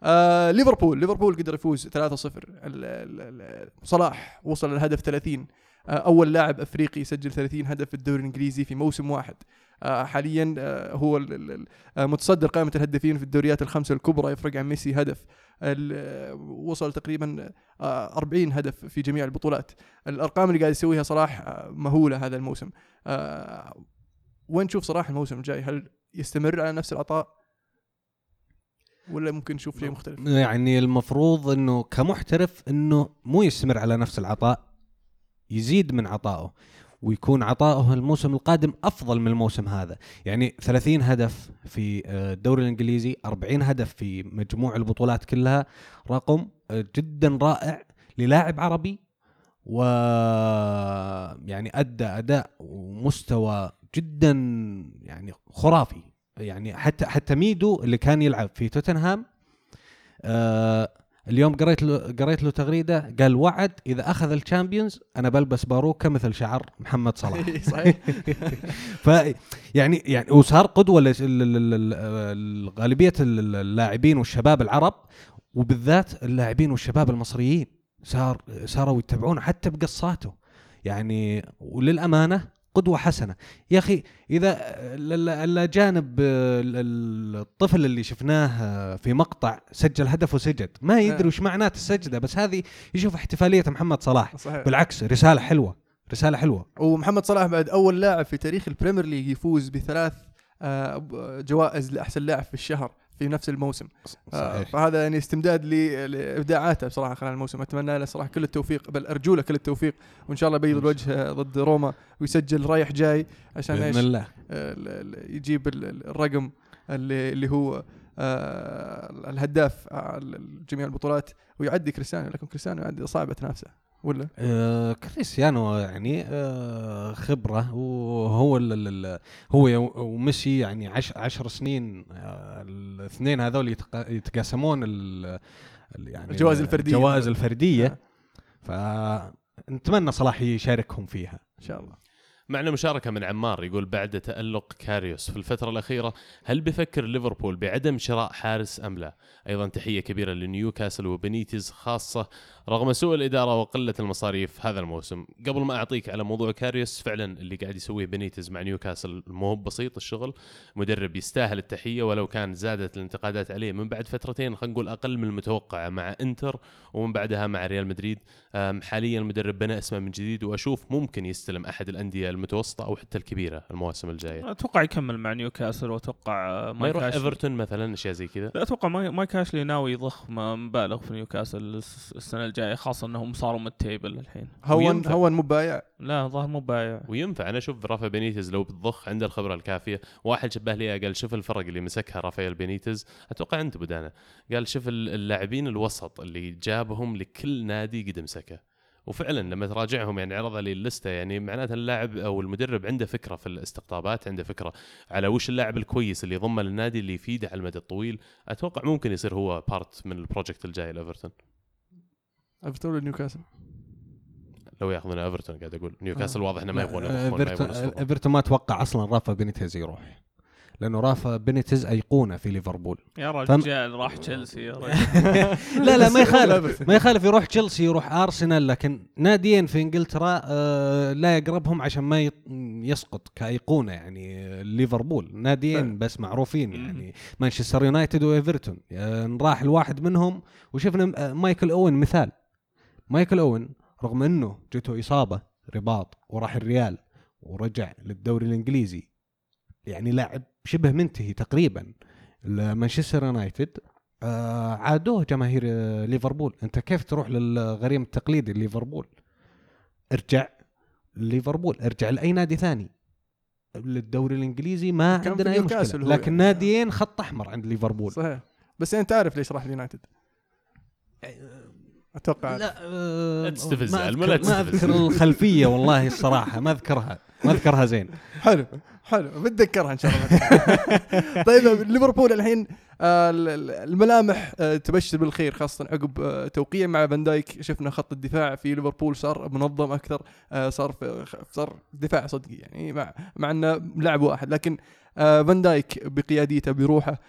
آه ليفربول. ليفربول قدر يفوز 3-0 ال- ال- ال- صلاح وصل للهدف 30 آه أول لاعب أفريقي يسجل 30 هدف في الدوري الإنجليزي في موسم واحد. آه حاليا آه هو آه متصدر قائمة الهدافين في الدوريات الخمسة الكبرى يفرق عن ميسي هدف آه، وصل تقريبا آه 40 هدف في جميع البطولات. الأرقام اللي قاعد يسويها صلاح آه مهولة هذا الموسم. آه وين تشوف صلاح الموسم الجاي؟ هل يستمر على نفس العطاء؟ ولا ممكن نشوف شيء مختلف؟ يعني المفروض إنه كمحترف إنه مو يستمر على نفس العطاء يزيد من عطائه ويكون عطائه الموسم القادم أفضل من الموسم هذا. يعني 30 هدف في آه، الدوري الإنجليزي 40 هدف في مجموع البطولات كلها رقم آه، جدا رائع للاعب عربي و يعني أدى أداء ومستوى جدا يعني خرافي. يعني حتى حتى ميدو اللي كان يلعب في توتنهام آه اليوم قريت له قريت له تغريدة قال وعد إذا أخذ الشامبيونز أنا بلبس باروكة مثل شعر محمد صلاح. صحيح. ف يعني يعني وصار قدوة لغالبية اللاعبين والشباب العرب وبالذات اللاعبين والشباب المصريين صار صاروا يتبعونه حتى بقصاته. يعني وللأمانة قدوة حسنة. يا أخي إذا ال- ال- الاجانب ال- ال- الطفل اللي شفناه في مقطع سجل هدف وسجد ما يدري وش معنات السجدة بس هذه يشوف احتفالية محمد صلاح. صحيح. بالعكس رسالة حلوة رسالة حلوة. ومحمد صلاح بعد أول لاعب في تاريخ ال Premier League يفوز بثلاث آه، جوائز لأحسن لاعب في الشهر. في نفس الموسم. آه، صحيح. فهذا يعني امتداد لإبداعاته بصراحة خلال الموسم. أتمنى له صراحة كل التوفيق بل أرجو له كل التوفيق وإن شاء الله يبيض الوجه ضد روما ويسجل رايح جاي عشان بإذن الله. ال- ال- يجيب ال- ال- الرقم اللي اللي هو آه، الهداف آه، جميع البطولات ويعدي كريستيانو لكن كريستيانو يعدي صعبه تنافسه ولا؟ آه كريستيانو يعني آه خبرة وهو ال ال هو وميسي يعني عش عشر سنين آه الاثنين هذول يتق- يتقاسمون ال يعني الجوائز الفردية. الجوائز الفردية. آه، فنتمنى صلاح يشاركهم فيها. إن شاء الله. معنا مشاركة من عمار يقول بعد تألق كاريوس. في الفترة الأخيرة هل بفكر ليفربول بعدم شراء حارس أم لا؟ أيضا تحية كبيرة لنيوكاسل وبنيتز خاصة رغم سوء الإدارة وقلة المصاريف هذا الموسم. قبل ما أعطيك على موضوع كاريوس فعلا اللي قاعد يسويه بنيتز مع نيوكاسل مو بسيط الشغل. مدرب يستاهل التحية ولو كان زادت الانتقادات عليه من بعد فترتين خلينا نقول أقل من المتوقعة مع إنتر ومن بعدها مع ريال مدريد. حاليا المدرب بنى اسمه من جديد وأشوف ممكن يستلم أحد الأندية المتوسطة أو حتى الكبيرة المواسم الجاية. أتوقع يكمل مع نيوكاسل وأتوقع ما يروح إيفرتون مثلا أشياء زي كذا؟ لا أتوقع ماي- مايك آشلي ناوي يضخ مبالغ في نيوكاسل الس- السنة الجاية خاصة إنهم صاروا من ال table الحين. هو. هو مو بايع؟ لا ظهر مو بايع. وينفع. أنا أشوف رافا بينيتز لو بتضخ عنده الخبرة الكافية. واحد شبه لي قال شوف الفرق اللي مسكها رافائيل بينيتز أتوقع أنت بدانا قال شوف ال- اللاعبين الوسط اللي جابهم لكل نادي قد مسكه. وفعلا لما تراجعهم يعني عرض لي ال list يعني معناتها اللاعب أو المدرب عنده فكرة في الاستقطابات عنده فكرة على وش اللاعب الكويس اللي يضمه للنادي اللي يفيده على المدى الطويل. أتوقع ممكن يصير هو part من ال project الجاي لإيفرتون. إيفرتون ولا نيوكاسل؟ لو ياخذون إيفرتون قاعد أقول. نيوكاسل واضح إنه ما يبغون آه،. ايفرتون ما أتوقع أصلا رافا بينيتيز يروح. لأنه رافا بينيتيز أيقونة في ليفربول. يا فم- رجال راح تشيلسي يا رجل. لا لا ما يخالف. ما يخالف يروح تشيلسي يروح أرسنال لكن ناديين في إنجلترا آه لا يقربهم عشان ما يسقط كأيقونة يعني ليفربول. ناديين بس معروفين يعني. مانشستر يونايتد وإيفرتون. آه راح الواحد منهم. وشفنا آه، مايكل أوين مثال. مايكل أوين رغم إنه جته إصابة رباط وراح الريال ورجع للدوري الإنجليزي. يعني لاعب شبه منتهي تقريبا مانشستر يونايتد. آه عادوه جماهير آه ليفربول. أنت كيف تروح للغريم التقليدي ليفربول؟ ارجع ليفربول ارجع لأي نادي ثاني. للدوري الإنجليزي ما عندنا أي مشكلة. لكن يعني. ناديين خط أحمر عند ليفربول. صحيح. بس أنت عارف ليش راح اليونايتد؟ أتوقع. لا آه تستفز ما أذكر- الخلفية والله الصراحة. ما أذكرها. ما أذكرها زين. حلو. حلو بتذكرها إن شاء الله. طيب ليفربول الحين آه، ال- ال- الملامح آه، تبشر بالخير خاصة عقب آه، توقيع مع فان دايك. شفنا خط الدفاع في ليفربول صار منظم أكثر صار صار دفاع صدقي يعني مع مع إنه لاعب واحد. لكن فان دايك بقياديته بروحه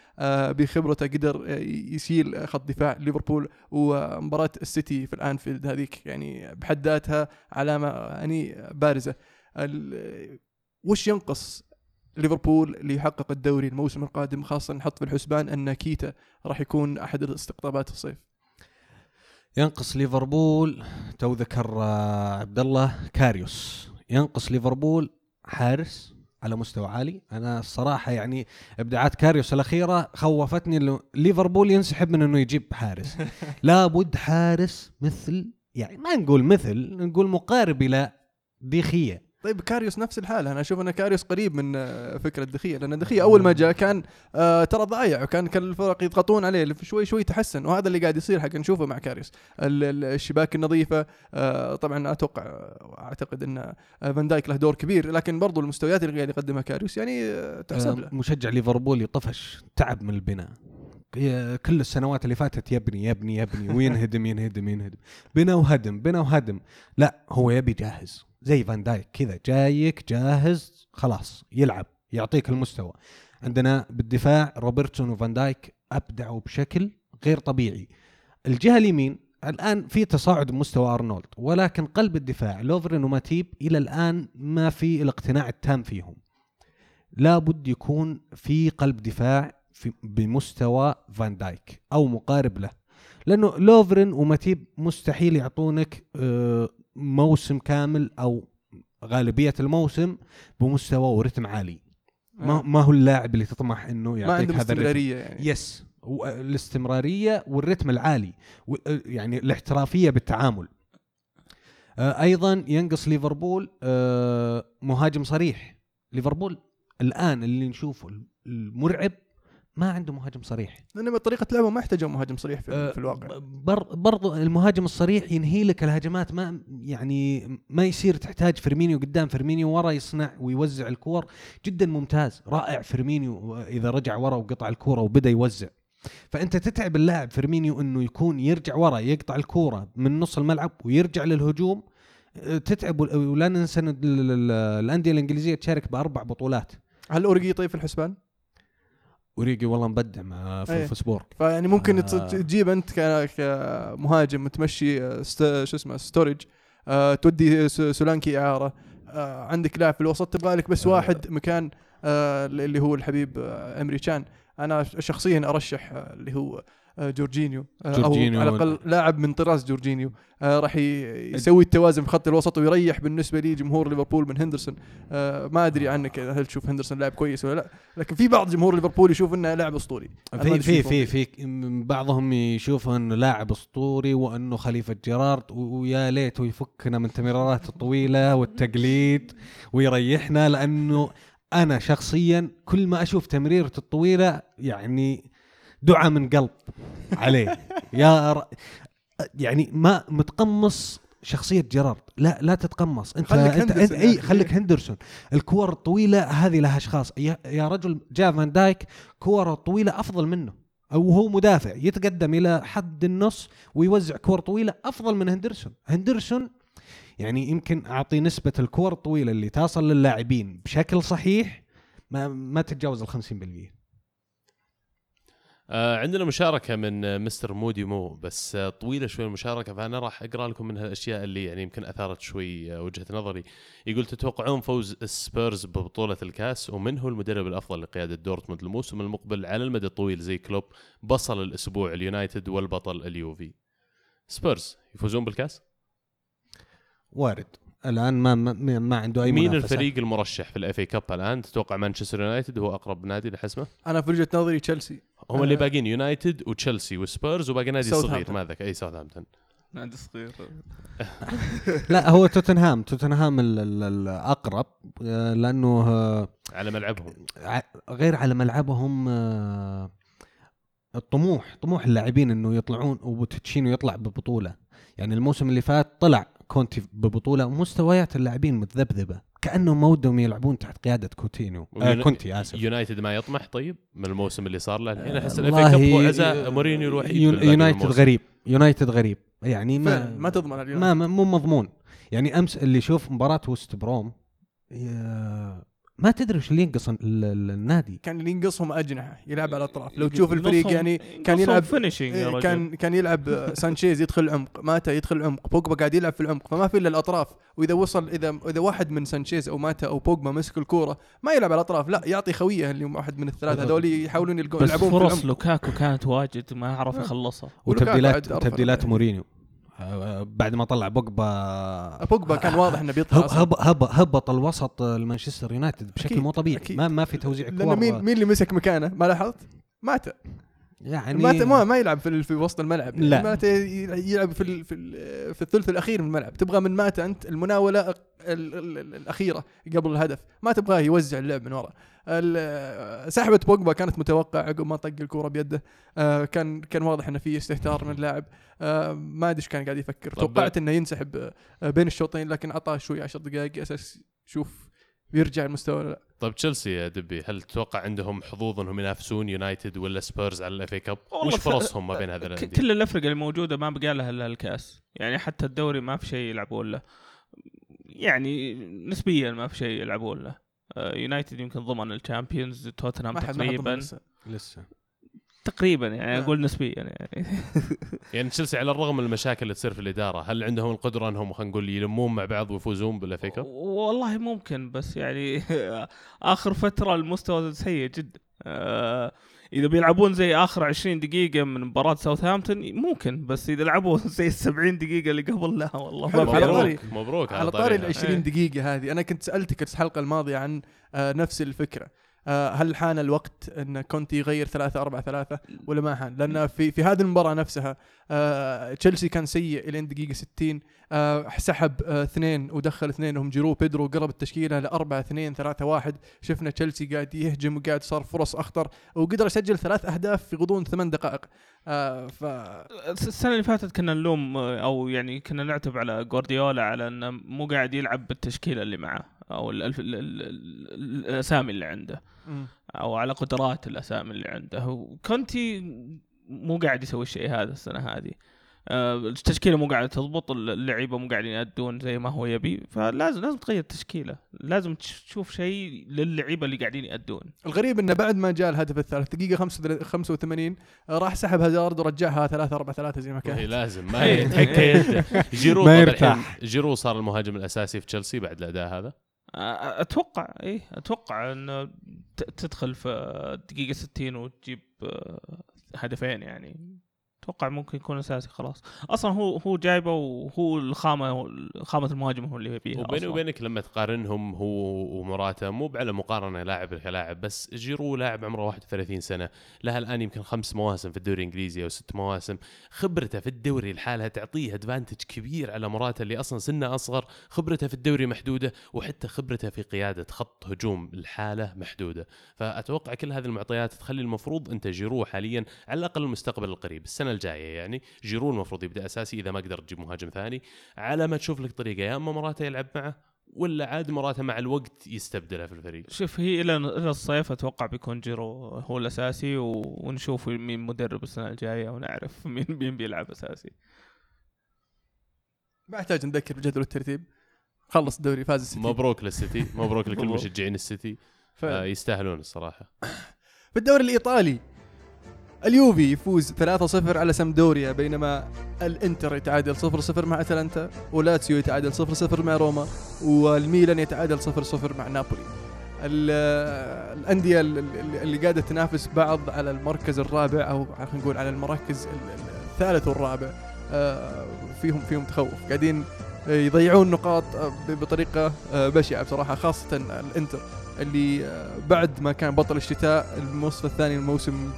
بخبرته قدر يشيل خط دفاع ليفربول ومباراة السيتي في الأنفيلد هذيك. يعني بحد ذاتها علامة يعني بارزة. وش ينقص ليفربول ليحقق الدوري الموسم القادم خاصة نحط في الحسبان أن كيتا راح يكون أحد الاستقطابات الصيف. ينقص ليفربول توه ذكر آه، عبد الله كاريوس. ينقص ليفربول حارس على مستوى عالي. أنا الصراحة يعني إبداعات كاريوس الأخيرة خوفتني إنه ليفربول ينسحب من إنه يجيب حارس. لابد حارس مثل يعني ما نقول مثل نقول مقارب إلى دي خيا طيب كاريوس نفس الحاله أنا أشوف أن كاريوس قريب من آه، فكرة دخية لأن دي خيا أول ما جاء كان آه ترى ضايع وكان كل الفرق يضغطون عليه شوي شوي تحسن. وهذا اللي قاعد يصير حق نشوفه مع كاريوس. ال- ال- الشباك النظيفة آه طبعا أتوقع أعتقد أن فان دايك له دور كبير لكن برضو المستويات اللي قاعد يقدمها كاريوس يعني تحسب له. مشجع ليفربول يطفش تعب من البناء. كل السنوات اللي فاتت يبني يبني يبني وينهدم ينهدم ينهدم. بنى وهدم بنى وهدم. لا هو يبي جاهز زي فان دايك كذا جايك جاهز خلاص يلعب يعطيك المستوى. عندنا بالدفاع روبرتسون وفان دايك أبدعوا بشكل غير طبيعي. الجهة اليمين الآن في تصاعد بمستوى أرنولد ولكن قلب الدفاع لوفرين وماتيب إلى الآن ما في الاقتناع التام فيهم. لابد يكون في قلب دفاع في بمستوى فان دايك أو مقارب له. لأنه لوفرين وماتيب مستحيل يعطونك آه، موسم كامل أو غالبية الموسم بمستوى ورتم عالي. ما آه. ما هو اللاعب اللي تطمح إنه ما يعطيك هذا الرتم. استمراريه يعني. yes و- الاستمرارية والرتم العالي. يعني الاحترافية بالتعامل. آه، أيضا ينقص ليفربول آه، مهاجم صريح. ليفربول الآن اللي نشوفه المرعب ما عنده مهاجم صريح. لأن طريقة لعبه ما يحتاجون مهاجم صريح في, آه، في الواقع. بر برضو المهاجم الصريح ينهي لك الهجمات ما يعني ما يصير تحتاج فيرمينيو قدام فيرمينيو ورا يصنع ويوزع الكور. جدا ممتاز رائع فيرمينيو إذا رجع ورا وقطع الكورة وبدأ يوزع. فأنت تتعب اللاعب فيرمينيو إنه يكون يرجع ورا يقطع الكورة من نص الملعب ويرجع للهجوم. أه، تتعب ولا ننسى الأندية الإنجليزية تشارك بأربع بطولات. هل أوريجي طيب في الحسبان؟ أوريجي والله مبدع مع أيه. فولفسبورغ فيعني ممكن آه. تجيب أنت كمهاجم تمشي آه، شو اسمه ستورج آه، تودي سولانكي إعارة آه، عندك لاعب في الوسط تبغى لك بس آه. واحد مكان آه، اللي هو الحبيب آه، إيمري تشان أنا شخصيا أرشح اللي هو آه، جورجينيو آه، جورجينيو. أو على الأقل لاعب من طراز جورجينيو آه، راح يسوي التوازن في خط الوسط ويريح بالنسبة لي جمهور ليفربول من هندرسون آه، ما أدري عنك هل تشوف هندرسون لاعب كويس ولا لا لكن في بعض جمهور ليفربول يشوف إنه لاعب أسطوري في في في. في بعضهم يشوفه إنه لاعب أسطوري وإنه خليفة جيرارد ويا ليت يفكنا من التمريرات الطويلة والتقليد ويريحنا لأنه أنا شخصيا كل ما أشوف تمريرته الطويلة يعني دعاء من قلب عليه. يا ر... يعني ما متقمص شخصية جيرارد. لا لا تتقمص. انت خليك انت, انت اي. خليك هندرسون. الكور الطويلة هذه لها أشخاص. يا, يا رجل جاء فان دايك كورة طويلة أفضل منه. أو هو مدافع يتقدم إلى حد النص ويوزع كور طويلة أفضل من هندرسون. هندرسون يعني يمكن أعطي نسبة الكور الطويلة اللي تصل للاعبين بشكل صحيح ما ما تتجاوز ال 50% آه عندنا مشاركة من آه، مستر مودي مو بس آه طويلة شوي المشاركة فأنا راح أقرأ لكم منها الأشياء اللي يعني يمكن أثارت شوي آه وجهة نظري. يقول تتوقعون فوز السبيرز ببطولة الكاس؟ ومن هو المدرب الأفضل لقيادة دورتموند الموسم المقبل على المدى الطويل زي كلوب بصل الأسبوع اليونايتد والبطل اليوفي. سبيرز يفوزون بالكاس؟ وارد. الآن ما ما, ما عنده أي مين منافسة. الفريق المرشح في ال FA Cup الآن؟ تتوقع مانشستر يونايتد هو أقرب نادي لحسمه؟ أنا في وجهة نظري تشيلسي. هم اللي آه. باقيين يونايتد وتشيلسي وسبيرز وباقي نادي صغير. ما ذاك إيه ساوثهامبتون نادي صغير. لا هو توتنهام. توتنهام ال- ال- الاقرب آه، لأنه آه، على ملعبهم. غير على ملعبهم الطموح طموح اللاعبين إنه يطلعون وبوتشيتينو يطلع ببطولة. يعني الموسم اللي فات طلع كونتي ببطولة ومستويات اللاعبين متذبذبة. كأنهم ما ودهم يلعبون تحت قيادة كوتينو آه كونتي آسف. يونايتد ما يطمح طيب من الموسم اللي صار له؟ الحين أحس ال FA Cup عزاء مورينيو الوحيد يونايتد. غريب. يونايتد غريب. يعني ما ما تضمن. ما ما- مو مضمون. يعني أمس اللي يشوف مباراة وست بروم ما تدري وش اللي ينقص ال- ال- النادي. كان اللي ينقصهم أجنحة يلعب على الاطراف لو تشوف الفريق يعني كان يلعب إيه، كان كان يلعب آه، سانشيز يدخل عمق ماتا يدخل عمق بوجبا قاعد يلعب في العمق فما في إلا الأطراف. وإذا وصل اذا إذا واحد من سانشيز أو ماتا أو بوجبا مسك الكورة ما يلعب على الأطراف لا يعطي خويه اللي واحد من الثلاثة. هذول يحاولون يلقون بس يلعبون في فرص العمق. لوكاكو كانت واجد ما عرف آه. يخلصها ولوكاكو وتبديلات عاد يعني. مورينيو. آه، بعد ما طلع بوجبا بوجبا كان واضح إنه بيطلع هب. هب هب هبط الوسط المانشستر يونايتد بشكل مو طبيعي. ما ما في توزيع لأنه كور مين مين اللي مسك مكانه ما لاحظت؟ ماتا يعني ماتا ما ما يلعب في ال- في وسط الملعب. لا. ماتا ي- يلعب في ال- في ال- في الثلث الأخير من الملعب. تبغى من ماتا أنت المناولة ال- ال- ال- الأخيرة قبل الهدف. ما تبغاه يوزع اللعب من ورا. سحبه بوجبا كانت متوقعة عقب ما طق الكورة بيده. آه، كان كان واضح إنه في استهتار من اللاعب. آه، ما أدري إيش كان قاعد يفكر. توقعت إنه ينسحب آه، بين الشوطين لكن أعطاه شوي 10 دقائق. أساس يشوف بيرجع المستوى ولا لا طيب تشيلسي يا دبي هل تتوقع عندهم حظوظ انهم ينافسون يونايتد ولا سبيرز على ال FA Cup؟ والله وش فرصهم ما بين هذا ك- الانديه؟ كل الافرقه الموجودة ما بقى لها إلا الكأس يعني حتى الدوري ما في شيء يلعبون له يعني نسبيا ما في شيء يلعبون له آه، يونايتد يمكن ضمن ال Champions توتنهام تقريبا لسه. تقريبا يعني نعم. أقول نسبيا يعني يعني تشيلسي على الرغم من المشاكل اللي تصير في الإدارة هل عندهم القدرة أنهم خلينا نقول يلمون مع بعض ويفوزون بال FA Cup؟ والله ممكن بس يعني آخر فترة المستوى سيء جدا آه، إذا بيلعبون زي آخر 20 دقيقة من مباراة ساوثهامبتون ممكن بس إذا لعبوا زي ال 70 دقيقة اللي قبل لا والله حلو، على طاري- مبروك مبروك على طاري ال طريقها. 20 دقيقة هذه أنا كنت سألتك الحلقة الماضية عن آه، نفس الفكرة آه، هل حان الوقت إن كونتي يغير 3 4 3 ولا ما حان؟ لأن في في هذه المباراة نفسها آه، تشيلسي كان سيء الين دقيقة 60 آه، سحب آه، اثنين ودخل اثنين هم جيرو بيدرو قرب التشكيلة ل 4 2 3 1 شفنا تشيلسي قاعد يهجم وقاعد صار فرص أخطر وقدر يسجل ثلاث أهداف في غضون ثمان دقائق. آه، ف السنة اللي فاتت كنا نلوم أو يعني كنا نعتب على جوارديولا على إنه مو قاعد يلعب بالتشكيلة اللي معه أو ال- ال- ال- ال- الأسامي اللي عنده. أو على قدرات الأسامي اللي عنده. وكونتي مو قاعد يسوي الشيء هذا السنة هذه. آه، التشكيلة مو قاعدة تضبط اللعيبة مو قاعدين يأدون زي ما هو يبي. فلازم لازم تغير التشكيلة. لازم تش- تشوف شيء للعيبة اللي قاعدين يأدون. الغريب إنه بعد ما جاء الهدف الثالث دقيقة 85 آه، راح سحب هازارد ورجعها 3 4 3 زي ما كان لازم. ما هي تحكى يده جيرو ما يرتاح. جيرو صار المهاجم الأساسي في تشيلسي بعد الأداء هذا؟ أتوقع إيه أتوقع انه تدخل في الدقيقه 60 وتجيب آه، هدفين يعني. أتوقع ممكن يكون أساسي خلاص. أصلا هو هو جايبه وهو الخامه خامة المهاجم هو اللي يبيها وبيني. وبينك لما تقارنهم هو ومراته مو على مقارنة لاعب كلاعب بس جيرو لاعب عمره 31 سنة. لها الآن يمكن خمس مواسم في الدوري الإنجليزي أو ست مواسم. خبرته في الدوري لحالها تعطيه ادفانتج كبير على مراته اللي أصلا سنه أصغر. خبرته في الدوري محدودة وحتى خبرته في قيادة خط هجوم الحاله محدودة. فأتوقع كل هذه المعطيات تخلي المفروض أنت جيرو حاليا على الأقل المستقبل القريب. السنة الجاية. يعني جيرو المفروض يبدأ أساسي إذا ما قدرت تجيب مهاجم ثاني. على ما تشوف لك طريقة يا أما مراته يلعب معه ولا عاد مراته مع الوقت يستبدله في الفريق. شوف هي إلى إلى الصيف أتوقع بيكون جيرو هو الأساسي. ونشوف مين مدرب السنة الجاية ونعرف مين مين بيلعب أساسي. ما يحتاج نذكر بجدول الترتيب. خلص الدوري فاز السيتي. مبروك للسيتي. مبروك لكل. مشجعين السيتي. ف... آه يستاهلون الصراحة. في الدوري الإيطالي اليوفي يفوز 3-0 على سامدوريا بينما الانتر يتعادل 0-0 مع أتلانتا ولاتسيو يتعادل 0-0 مع روما والميلان يتعادل 0-0 مع نابولي. ال- الأندية ال- ال- اللي قاعدة تنافس بعض على المركز الرابع أو خلينا نقول على المراكز ال- ال- الثالث والرابع آه، فيهم فيهم تخوف. قاعدين يضيعون نقاط آه، بطريقة آه، بشعة بصراحة خاصة الانتر اللي بعد ما كان بطل الشتاء النصف الثاني الموسم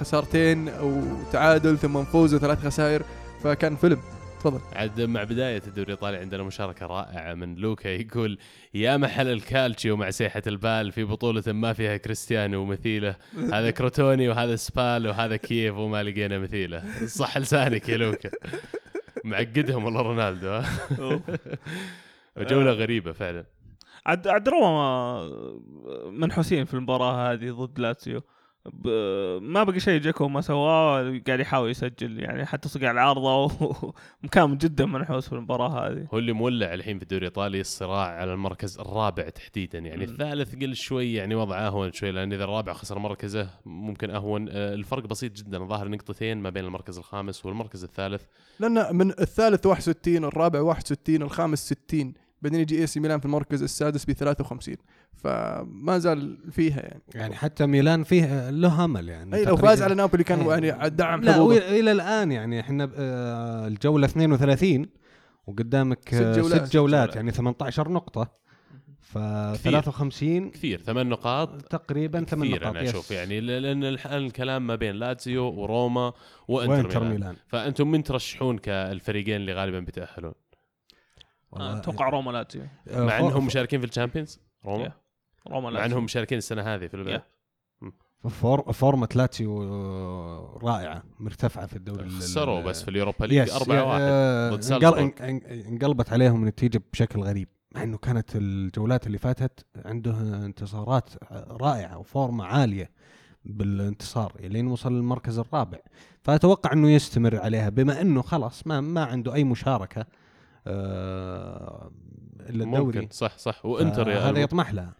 خسارتين وتعادل ثم فوز وثلاث خسائر فكان فيلم. تفضل. عاد مع بداية الدوري الايطالي عندنا مشاركة رائعة من لوكا يقول يا محل الكالتشيو مع سيحة البال في بطولة ما فيها كريستيانو ومثيله. هذا كروتوني وهذا سبال وهذا كييفو وما لقينا مثيله. صح لسانك يا لوكا. معقدهم والله رونالدو. ها؟ جوله غريبة فعلا. عاد عاد روما منحوسين في المباراة هذه ضد لاتسيو. ب... ما بقى شيء جاكو ما سواه قاعد يحاول يسجل يعني حتى صقع العارضه وكان جدا منحوس في المباراة هذه. هو اللي مولع الحين في الدوري الإيطالي الصراع على المركز الرابع تحديدا يعني مم. الثالث قل شوي يعني وضعه أهون شوي لأن إذا الرابع خسر مركزه ممكن أهون. آه، الفرق بسيط جدا ظاهر نقطتين ما بين المركز الخامس والمركز الثالث. لأن من الثالث 61 الرابع 61 الخامس 60 بعدين يجي AC ميلان في المركز السادس ب 53 فما زال فيها يعني يعني حتى ميلان فيه له أمل يعني أي لو. فاز على نابولي كان إيه. يعني دعم لا إلى الآن يعني إحنا آه، الجولة 32 وقدامك ست جولات. ست جولات. يعني 18 نقطة ف كثير. 53 كثير ثمان نقاط تقريبا ثمان كثير نقاط أنا yes. أشوف يعني ل- لأن الحين الكلام ما بين لاتزيو وروما وإنتر, وإنتر ميلان. ميلان فأنتم من ترشحون كالفريقين اللي غالبا بيتأهلون أتوقع روما لاتسيو آه، مع أنهم مشاركين في ال Champions؟ روما؟ yeah. روما مع أنهم مشاركين السنة هذه في البدايه فور فورمة لاتسيو رائعة مرتفعة في الدوري ال- خسروا بس في ال Europa League yes 4 1 آه، انقلبت عليهم النتيجة بشكل غريب مع إنه كانت الجولات اللي فاتت عنده انتصارات رائعة وفورمة عالية بالانتصار لين وصل للمركز الرابع. فأتوقع إنه يستمر عليها بما إنه خلاص ما ما عنده أي مشاركة. إلا الدوري. ممكن. صح صح. وإنتر يا هذا. يطمح لها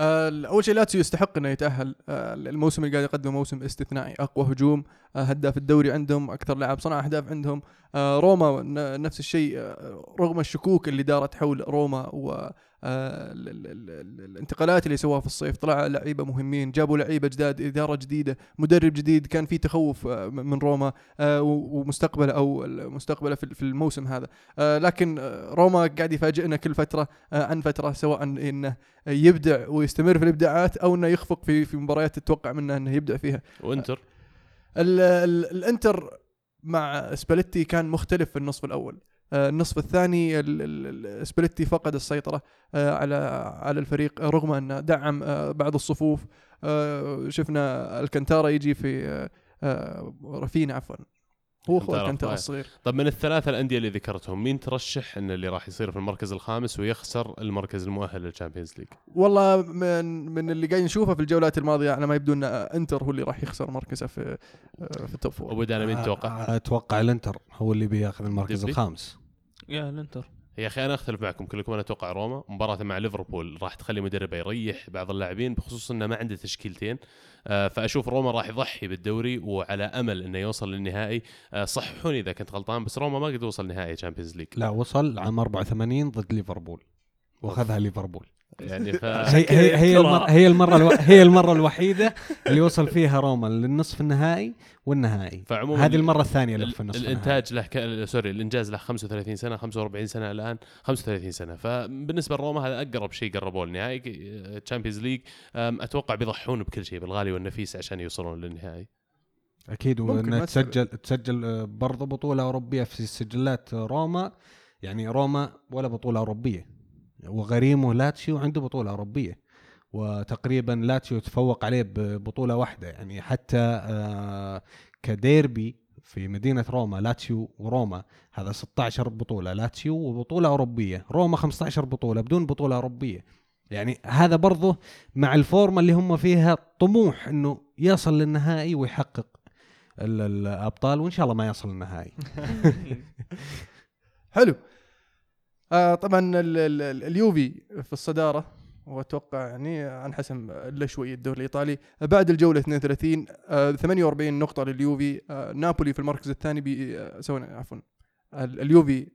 آه، أول شيء لاتسيو يستحق إنه يتأهل. آه، الموسم اللي قاعد يقدمه موسم استثنائي أقوى هجوم. آه، هداف الدوري عندهم أكثر لاعب صنع أهداف عندهم. آه، روما نفس الشيء. آه، رغم الشكوك اللي دارت حول روما آه، ال- ال- ال- ال- الانتقالات اللي سواها في الصيف طلع لعيبة مهمين جابوا لعيبة جداد إدارة جديدة مدرب جديد كان في تخوف آه، من روما آه، ومستقبله أو مستقبله في الموسم هذا. لكن روما قاعد يفاجئنا كل فترة عن فترة سواء إنه يبدع ويستمر في الإبداعات أو إنه يخفق في في مباريات تتوقع منه إنه يبدع فيها. وإنتر؟ ال ال الإنتر مع سباليتي كان مختلف في النصف الأول. النصف الثاني ال- ال- ال- سباليتي فقد السيطرة آه، على على الفريق رغم انه دعم آه، بعض الصفوف آه، شفنا الكنتارا يجي في آه، آه، رافينا عفوا هو أخو الكنتارا. الصغير طب من الثلاثة الأندية اللي ذكرتهم مين ترشح إن اللي راح يصير في المركز الخامس ويخسر المركز المؤهل لل Champions League والله من من اللي قاعد نشوفه في الجولات الماضية على ما يبدو إن إنتر هو اللي راح يخسر مركزه في آه، في ال top four أبو دانا مين تتوقع؟ آه، أتوقع الإنتر هو اللي بياخذ المركز؟ الخامس yeah الانتر. يا أخي أنا أختلف معكم كلكم أنا أتوقع روما مباراه مع ليفربول راح تخلي مدربه يريح بعض اللاعبين بخصوص إنه ما عنده تشكيلتين. آه، فأشوف روما راح يضحي بالدوري وعلى أمل إنه يوصل للنهائي. آه، صححوني إذا كنت غلطان بس روما ما قد وصل نهائي Champions League لا وصل عام 84 ضد ليفربول وأخذها ليفربول. يعني ف هي هي هي المرة هي المرة ألو... هي المرة الوحيدة اللي وصل فيها روما للنصف النهائي والنهائي. فعموما هذه المرة الثانية له ال- في النصف. الإنتاج له ك... sorry الإنجاز له 35 سنة 45 سنة الآن 35 سنة. فبالنسبة لروما هذا أقرب شيء قربوه للنهائي Champions League أتوقع بيضحون بكل شيء بالغالي والنفيس عشان يوصلون للنهائي. أكيد وانها تسجل. تسجل آه، برضه بطولة أوروبية في سجلات روما. يعني روما ولا بطولة أوروبية. وغريمه لاتسيو عنده بطولة أوروبية وتقريبا لاتسيو تفوق عليه ببطولة واحدة. يعني حتى آه، كديربي في مدينة روما لاتسيو وروما هذا 16 بطولة لاتسيو وبطولة أوروبية. روما 15 بطولة بدون بطولة أوروبية. يعني هذا برضه مع الفورمة اللي هم فيها طموح إنه يصل للنهائي ويحقق ال- الأبطال وإن شاء الله ما يصل النهائي. حلو. آه طبعا ال- ال- ال- اليوفي في الصدارة وأتوقع يعني عن حسم الا شوي الدوري الإيطالي. بعد الجولة 32 آه 48 نقطة لليوفي. آه نابولي في المركز الثاني ب آه عفوا ال- اليوفي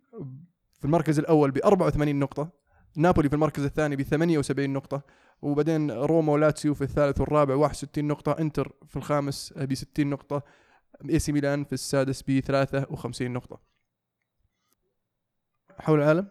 في المركز الأول ب 84 نقطة نابولي في المركز الثاني ب 78 نقطة وبعدين روما ولاتسيو في الثالث والرابع 61 نقطة إنتر في الخامس ب 60 نقطة AC ميلان في السادس ب 53 نقطة. حول العالم؟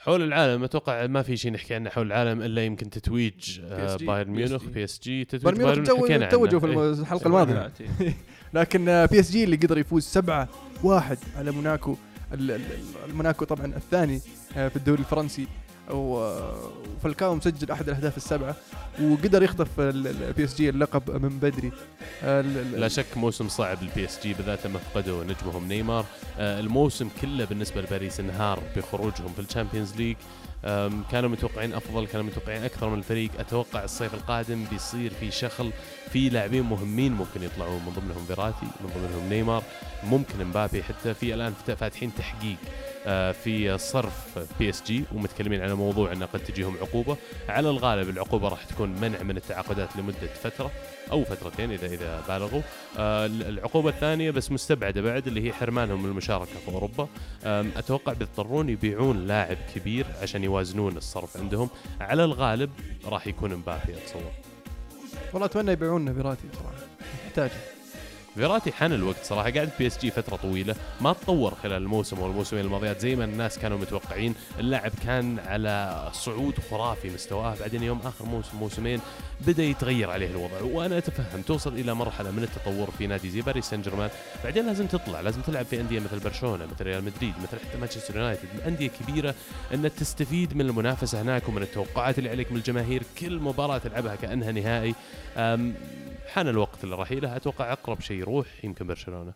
حول العالم أتوقع ما في شيء نحكي عنه حول العالم إلا يمكن تتويج آه،. بايرن ميونخ. PSG تتويج بايرن ميونخ توجوا. في إيه. الم- الحلقة الماضية لكن آه، PSG اللي قدر يفوز 7 1 على موناكو ال- ال- ال- الموناكو طبعا الثاني آه، في الدوري الفرنسي وفالكاو مسجل أحد الأهداف السبعة وقدر يخطف ال PSG اللقب من بدري. لا شك موسم صعب لل PSG بالذات لما فقدوا نجمهم نيمار. آه، الموسم كله بالنسبة لباريس انهار بخروجهم في ال Champions League. كانوا متوقعين أفضل كانوا متوقعين أكثر من الفريق. أتوقع الصيف القادم بيصير في شغل في لاعبين مهمين ممكن يطلعون من ضمنهم فيراتي من ضمنهم نيمار. ممكن مبابي حتى في الآن فاتحين تحقيق. في صرف PSG ومتكلمين على موضوع إنه قد تجيهم عقوبة. على الغالب العقوبة راح تكون منع من التعاقدات لمدة فترة أو فترتين اذا إذا بالغوا. آه، العقوبة الثانية بس مستبعدة بعد اللي هي حرمانهم من المشاركة في أوروبا. أتوقع بيضطرون يبيعون لاعب كبير عشان يوازنون الصرف عندهم. على الغالب راح يكون مبابي أتصور. والله أتمنى يبيعون فيراتي صراحة يحتاج فيراتي حان الوقت صراحة قاعد PSG فترة طويلة ما تطور خلال الموسم والموسمين الماضيات زي ما الناس كانوا متوقعين. اللاعب كان على صعود خرافي مستواه بعدين يوم آخر موسم موسمين بدأ يتغير عليه الوضع. وأنا أتفهم توصل إلى مرحلة من التطور في نادي زي باريس سان جيرمان. بعدين لازم تطلع لازم تلعب في أندية مثل برشلونة مثل ريال مدريد مثل حتى مانشستر يونايتد أندية كبيرة إن تستفيد من المنافسة هناك ومن التوقعات اللي عليك من الجماهير. كل مباراة تلعبها كأنها نهائي. حان الوقت لرحيله أتوقع أقرب شيء يروح يمكن برشلونة.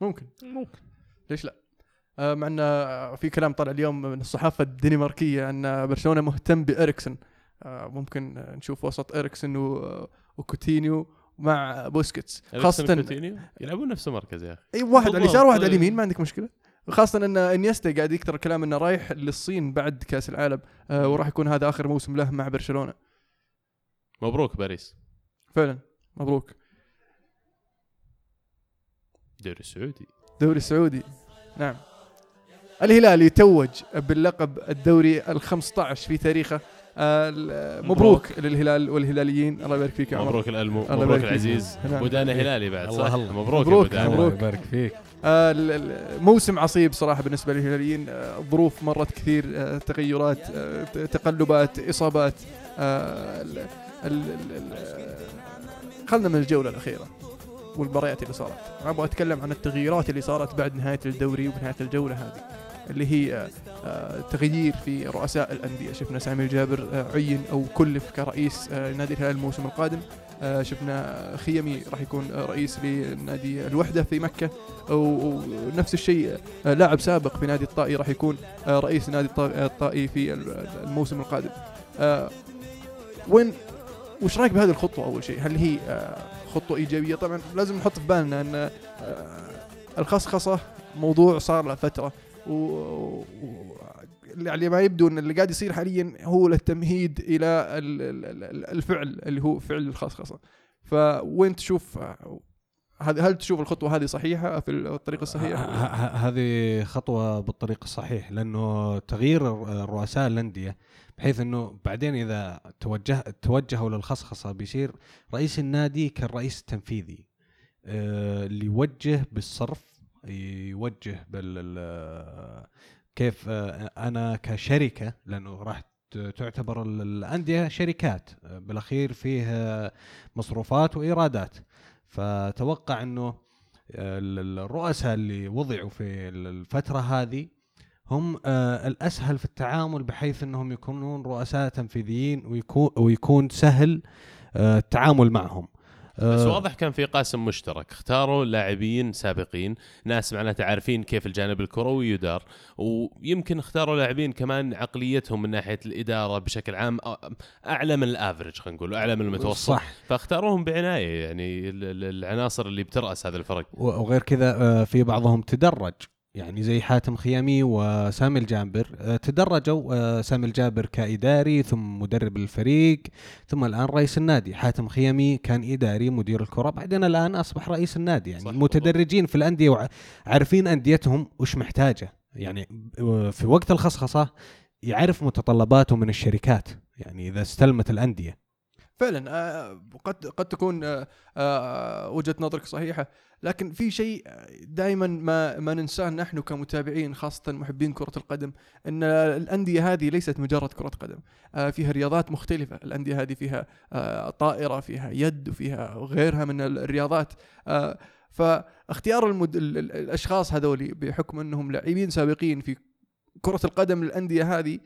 ممكن. ممكن. ليش لا؟ آه، مع إن آه، في كلام طلع اليوم من الصحافة الدنماركية أن برشلونة مهتم باريكسن آه، ممكن نشوف وسط اريكسن وكوتينيو مع بوسكيتس. خاصة وكوتينيو؟ يلعبون نفس المركز يا أخي. إي واحد على اليسار. واحد على. اليمين ما عندك مشكلة. خاصة إن إنيستا قاعد يكثر الكلام إنه رايح للصين بعد كأس العالم وراح يكون هذا آخر موسم له مع برشلونة. مبروك باريس. فعلا مبروك. الدوري السعودي الدوري السعودي نعم. الهلال يتوج باللقب الدوري ال 15 في تاريخه. آه، ال- مبروك للهلال والهلاليين. الله يبارك فيك يا عمر. مبروك الالمو مبروك. العزيز. نعم. ودانا هلالي بعد الله صح الله. مبروك مبروك. يا ودانا. مبروك. يبارك فيك. آه، موسم عصيب صراحة بالنسبة للهلاليين. آه، ظروف مرت كثير آه، تغيرات آه، تقلبات إصابات. خلنا من الجولة الأخيرة والمباريات اللي صارت. أبغى أتكلم عن التغييرات اللي صارت بعد نهاية الدوري وبنهاية الجولة هذه اللي هي آه، آه، تغيير في رؤساء الأندية. شفنا سامي الجابر آه، عين أو كلف كرئيس نادي الهلال الموسم القادم. شفنا خيمي راح يكون رئيس لنادي الوحدة في مكة. ونفس الشيء لاعب سابق في نادي الطائي راح يكون رئيس نادي الط- الطائي في ال- الموسم القادم. وين وش رايك بهذه الخطوة أول شيء؟ هل هي آه، خطوة إيجابية؟ طبعا لازم نحط في بالنا إن آه، الخصخصة موضوع صار له فترة. و... و... يعني ما يبدو إن اللي قاعد يصير حاليا هو التمهيد إلى ال- ال- ال- الفعل اللي هو فعل الخصخصة. فوين تشوف آه، هل تشوف الخطوة هذه صحيحة في الصحيحة؟ ه- هذه خطوة بالطريق الصحيح لأنه تغيير رؤساء الأندية بحيث أنه بعدين إذا توجه توجهوا للخصخصة بيصير رئيس النادي كالرئيس التنفيذي. آه، اللي يوجه بالصرف يوجه بال ال- كيف آه، أنا كشركة لأنه راح تعتبر ال- الأندية شركات. آه، بالأخير فيه آه، مصروفات وإيرادات. فتوقع ال- الرؤساء اللي وضعوا في ال- الفترة هذه هم آه، الأسهل في التعامل بحيث أنهم يكونون رؤساء تنفيذيين ويكون ويكون سهل آه، التعامل معهم. بس آه، واضح كان في قاسم مشترك. اختاروا لاعبين سابقين. ناس معناته عارفين كيف الجانب الكروي يدار. ويمكن اختاروا لاعبين كمان عقليتهم من ناحية الإدارة بشكل عام أعلى من الافرج خلينا نقول أعلى من المتوسط. صح. فاختاروهم بعناية يعني ال- ال- العناصر اللي بترأس هذا الفرق. وغير كذا في بعضهم تدرج. يعني زي حاتم خيامي وسامي الجابر آه، تدرجوا آه، سامي الجابر كإداري ثم مدرب الفريق ثم الآن رئيس النادي. حاتم خيامي كان إداري مدير الكرة. بعدين الآن أصبح رئيس النادي. يعني متدرجين في الأندية وعارفين أنديتهم وش محتاجة. يعني آه، في وقت الخصخصة يعرف متطلباته من الشركات. يعني إذا استلمت الأندية. فعلا آه، قد قد تكون آه، آه، وجهة نظرك صحيحة. لكن في شيء دائما ما ما ننساه نحن كمتابعين خاصة محبين كرة القدم إن الأندية هذه ليست مجرد كرة قدم. فيها رياضات مختلفة. الأندية هذه فيها طائرة فيها يد وفيها غيرها من الرياضات. فاختيار المد... ال- ال- الأشخاص هذولي بحكم أنهم لاعبين سابقين في كرة القدم للأندية هذه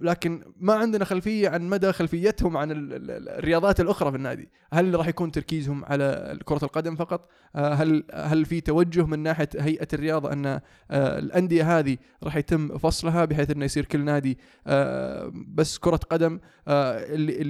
لكن ما عندنا خلفية عن مدى خلفيتهم عن ال- ال- ال- الرياضات الأخرى في النادي، هل راح يكون تركيزهم على كرة القدم فقط؟ آه، هل هل في توجه من ناحية هيئة الرياضة أن آه، الأندية هذه راح يتم فصلها بحيث أنه يصير كل نادي آه، بس كرة قدم آه، اللي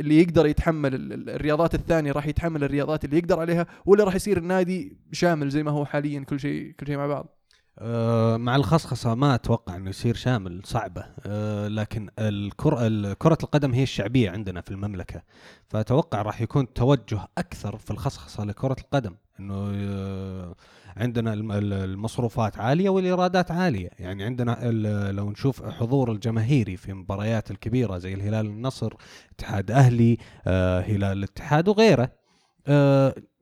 اللي يقدر يتحمل ال- ال- الرياضات الثانية راح يتحمل الرياضات اللي يقدر عليها ولا راح يصير النادي شامل زي ما هو حاليا كل شيء كل شيء مع بعض؟ آه، مع الخصخصة ما أتوقع أنه يصير شامل صعبة. آه، لكن الكرة ال- كرة القدم هي الشعبية عندنا في المملكة. فأتوقع راح يكون توجه أكثر في الخصخصة لكرة القدم. أنه آه، عندنا الم- ال- المصروفات عالية والإيرادات عالية. يعني عندنا لو نشوف حضور الجماهيري في المباريات الكبيرة زي الهلال النصر اتحاد أهلي آه، هلال الاتحاد وغيره.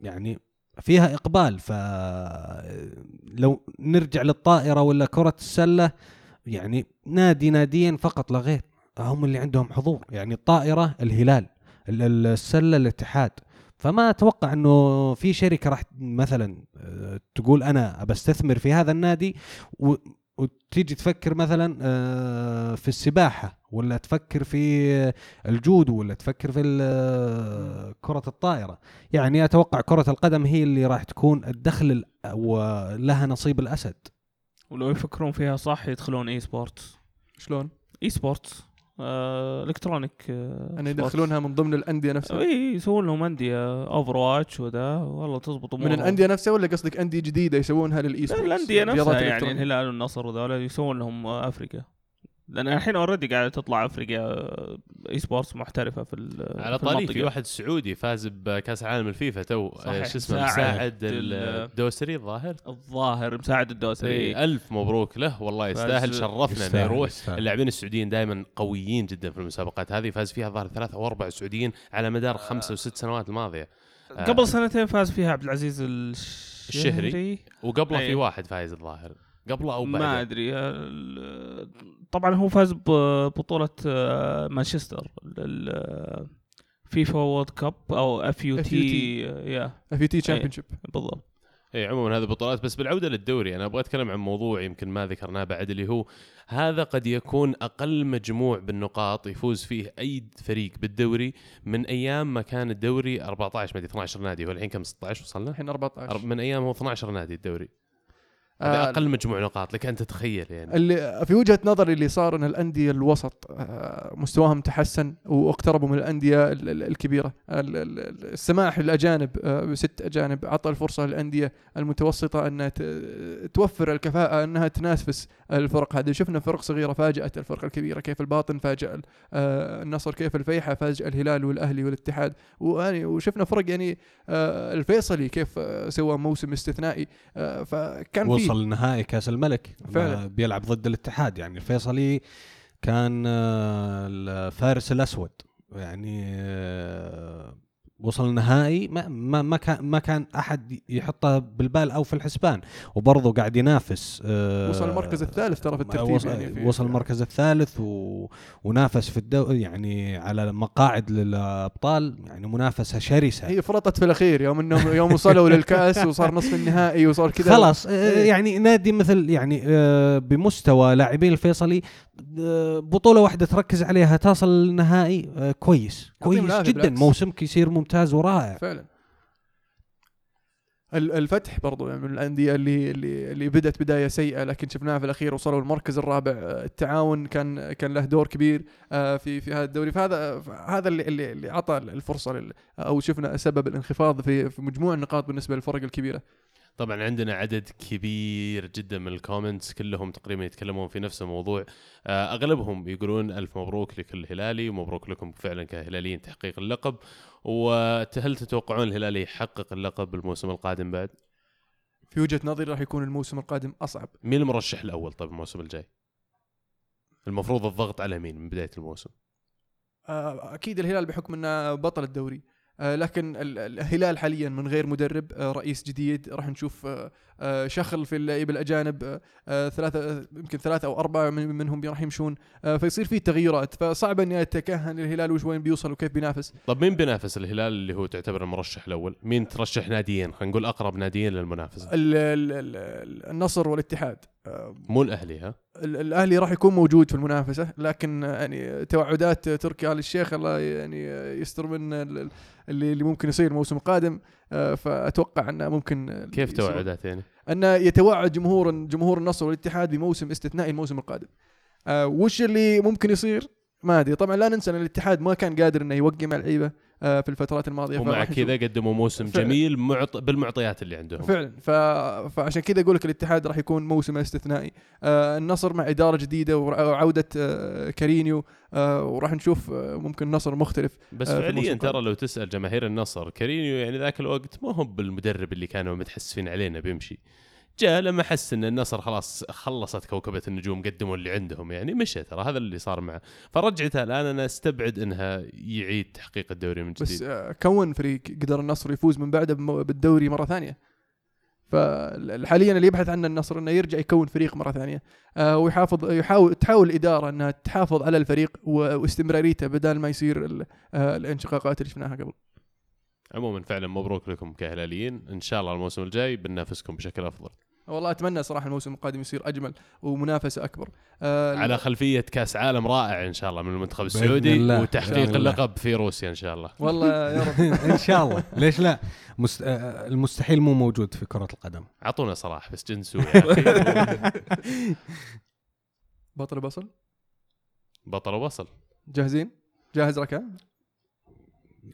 يعني فيها إقبال فلو نرجع للطائرة ولا كرة السلة يعني نادي ناديين فقط لا غير هم اللي عندهم حضور يعني الطائرة الهلال ال- ال- السلة الاتحاد. فما أتوقع إنه في شركة راح مثلا آه، تقول أنا بستثمر في هذا النادي وتيجي تفكر مثلا آه، في السباحة ولا تفكر في الجودو ولا تفكر في ال- كرة الطائرة. يعني أتوقع كرة القدم هي اللي راح تكون الدخل ال- ولها نصيب الأسد. ولو يفكرون فيها صح يدخلون إي سبورتس. شلون؟ إي سبورتس. آه الكترونيك آه ان يدخلونها من ضمن الأندية نفسها؟ إي يسوون لهم أندية اوفر واتش وذا والله تزبط من الأندية نفسها ولا قصدك أندية جديدة يسوونها للاي لا، سبورتس الانديه الرياضات نفسها يعني. الهلال والنصر وذولا يسوون لهم آه، أفريقيا. لأن الحين اوريدي قاعدة تطلع أفريقيا آه، اي سبورتس محترفة في ال- على في طاري في. واحد سعودي فاز بكأس عالم الفيفا تو. آه، شو اسمه مساعد مساعد ال- الدوسري الظاهر الظاهر مساعد الدوسري إيه، ألف مبروك له والله يستاهل شرفنا إنه يروح. اللاعبين السعوديين دائما قويين جدا في المسابقات هذه فاز فيها ظهر ثلاثة أو أربع سعوديين على مدار خمسة وست سنوات الماضية آه. قبل سنتين فاز فيها عبد العزيز الشهري. الشهري وقبله في أي. واحد فايز الظاهر قبله أو ما بعده. أدري. ال- طبعا هو فاز ببطوله آه، مانشستر ال- FIFA World Cup أو اف يو تي يا في تي تشامبيون شيب بالضبط. اي عموما هذه بطولات بس بالعودة للدوري أنا أبغى أتكلم عن موضوع يمكن ما ذكرناه بعد اللي هو هذا قد يكون أقل مجموع بالنقاط يفوز فيه أي فريق بالدوري من أيام ما كان الدوري 14 ما أدري 12 نادي والحين كم؟ 16 وصلنا؟ الحين 14 من أيام هو 12 نادي الدوري. هذا آه، أقل مجموع نقاط لك أن تتخيل يعني. اللي في وجهة نظري اللي صار إن الأندية الوسط آه، مستواهم تحسن واقتربوا من الأندية ال- ال- الكبيرة. ال- ال- السماح للاجانب آه، بست أجانب اعطى الفرصة للأندية المتوسطة أنها توفر الكفاءة أنها تنافس الفرق هذه. شفنا فرق صغيرة فاجأت الفرق الكبيرة كيف الباطن فاجأ ال- النصر كيف الفيحة فاجأ الهلال والأهلي والاتحاد. وشفنا فرق يعني الفيصلي كيف سوى موسم استثنائي فكان في وصل نهائي كأس الملك. فعلا. بيلعب ضد الاتحاد. يعني الفيصلي كان آه، الفارس الأسود. يعني آه، وصل نهائي ما ما ما كان ما كان أحد يحطه بالبال أو في الحسبان. وبرضه قاعد ينافس آه، وصل المركز الثالث ترى في الترتيب وصل, يعني في- وصل المركز الثالث و... ونافس في الدو يعني على مقاعد للأبطال يعني منافسة شرسة. هي فرطت في الأخير يوم انهم يوم وصلوا للكأس وصار نصف النهائي وصار كذا. خلاص آه، إيه. يعني نادي مثل يعني آه، بمستوى لاعبين الفيصلي بطولة واحدة تركز عليها تصل للنهائي آه، كويس. كويس جدا. موسمك يصير ممتاز. ورائع. فعلا. ال- الفتح برضو يعني من الأندية اللي اللي اللي بدأت بداية سيئة لكن شفناها في الأخير وصلوا المركز الرابع. آه، التعاون كان كان له دور كبير آه، في في هذا الدوري. فهذا هذا اللي اللي, أعطى الفرصة أو شفنا سبب الانخفاض في في مجموع النقاط بالنسبة للفرق الكبيرة. طبعا عندنا عدد كبير جدا من الكومنتس كلهم تقريبا يتكلمون في نفس الموضوع آه، أغلبهم يقولون ألف مبروك لكل هلالي ومبروك لكم فعلا كهلاليين تحقيق اللقب وهل تتوقعون الهلالي يحقق اللقب الموسم القادم بعد؟ في وجهة نظري راح يكون الموسم القادم أصعب مين المرشح الأول طيب الموسم الجاي؟ المفروض الضغط على مين من بداية الموسم؟ آه، أكيد الهلال بحكم إنه بطل الدوري لكن ال- الهلال حاليا من غير مدرب آه، رئيس جديد. راح نشوف آه، آه، شخل في اللعيبة الأجانب آه، آه، ثلاثة يمكن ثلاثة أو أربعة من- منهم راح يمشون آه، فيصير في تغييرات. فصعب إني أتكهن الهلال وش وين بيوصل وكيف بينافس. طب مين بينافس الهلال اللي هو تعتبر المرشح الأول؟ مين ترشح ناديين؟ خلينا نقول أقرب ناديين للمنافسة. ال- ال- ال- النصر والاتحاد. آه، مو الأهلي ها؟ ال- الأهلي راح يكون موجود في المنافسة لكن يعني توعدات تركي آل الشيخ الله يعني يستر من ال- ال- اللي اللي ممكن يصير الموسم القادم آه، فأتوقع أنه ممكن كيف توعدات يعني؟ أنه يتوعد جمهور جمهور النصر والاتحاد بموسم استثنائي الموسم القادم. آه وش اللي ممكن يصير؟ ما أدري طبعا لا ننسى إن الاتحاد ما كان قادر إنه يوقع مع اللعيبة آه في الفترات الماضية ومع كذا قدموا موسم فعلا. جميل معط... بالمعطيات اللي عندهم. فعلا. ف... فعشان كذا أقول لك الاتحاد راح يكون موسم استثنائي. آه النصر مع إدارة جديدة وع- وعودة آه كارينيو. آه وراح نشوف آه ممكن نصر مختلف بس آه، فعليا ترى. لو تسأل جماهير النصر كارينيو يعني ذاك الوقت ما هو بالمدرب اللي كانوا متحسفين علينا بيمشي. جاء لما حس إن النصر خلاص خلصت كوكبة النجوم قدموا اللي عندهم يعني مشى ترى هذا اللي صار معه. فرجعته الآن أنا أستبعد إنها يعيد تحقيق الدوري من بس جديد. آه كون فريق قدر النصر يفوز من بعده بالدوري مرة ثانية. فحاليا اللي يبحث عنه النصر إنه يرجع يكون فريق مرة ثانية. آه ويحافظ يحاول تحاول الاداره إنها تحافظ على الفريق واستمراريته بدل ما يصير آه الانشقاقات اللي شفناها قبل. عموما فعلا مبروك لكم كهلاليين إن شاء الله الموسم الجاي بننافسكم بشكل أفضل. والله أتمنى صراحة الموسم القادم يصير أجمل ومنافسة أكبر آه على خلفية كأس عالم رائع إن شاء الله من المنتخب السعودي. وتحقيق. اللقب في روسيا إن شاء الله والله يا رب إن شاء الله ليش لا مست... آه، المستحيل مو موجود في كرة القدم أعطونا صلاح بس جنسو. بطل بصل بطل وبصل جاهزين؟ جاهز ركان؟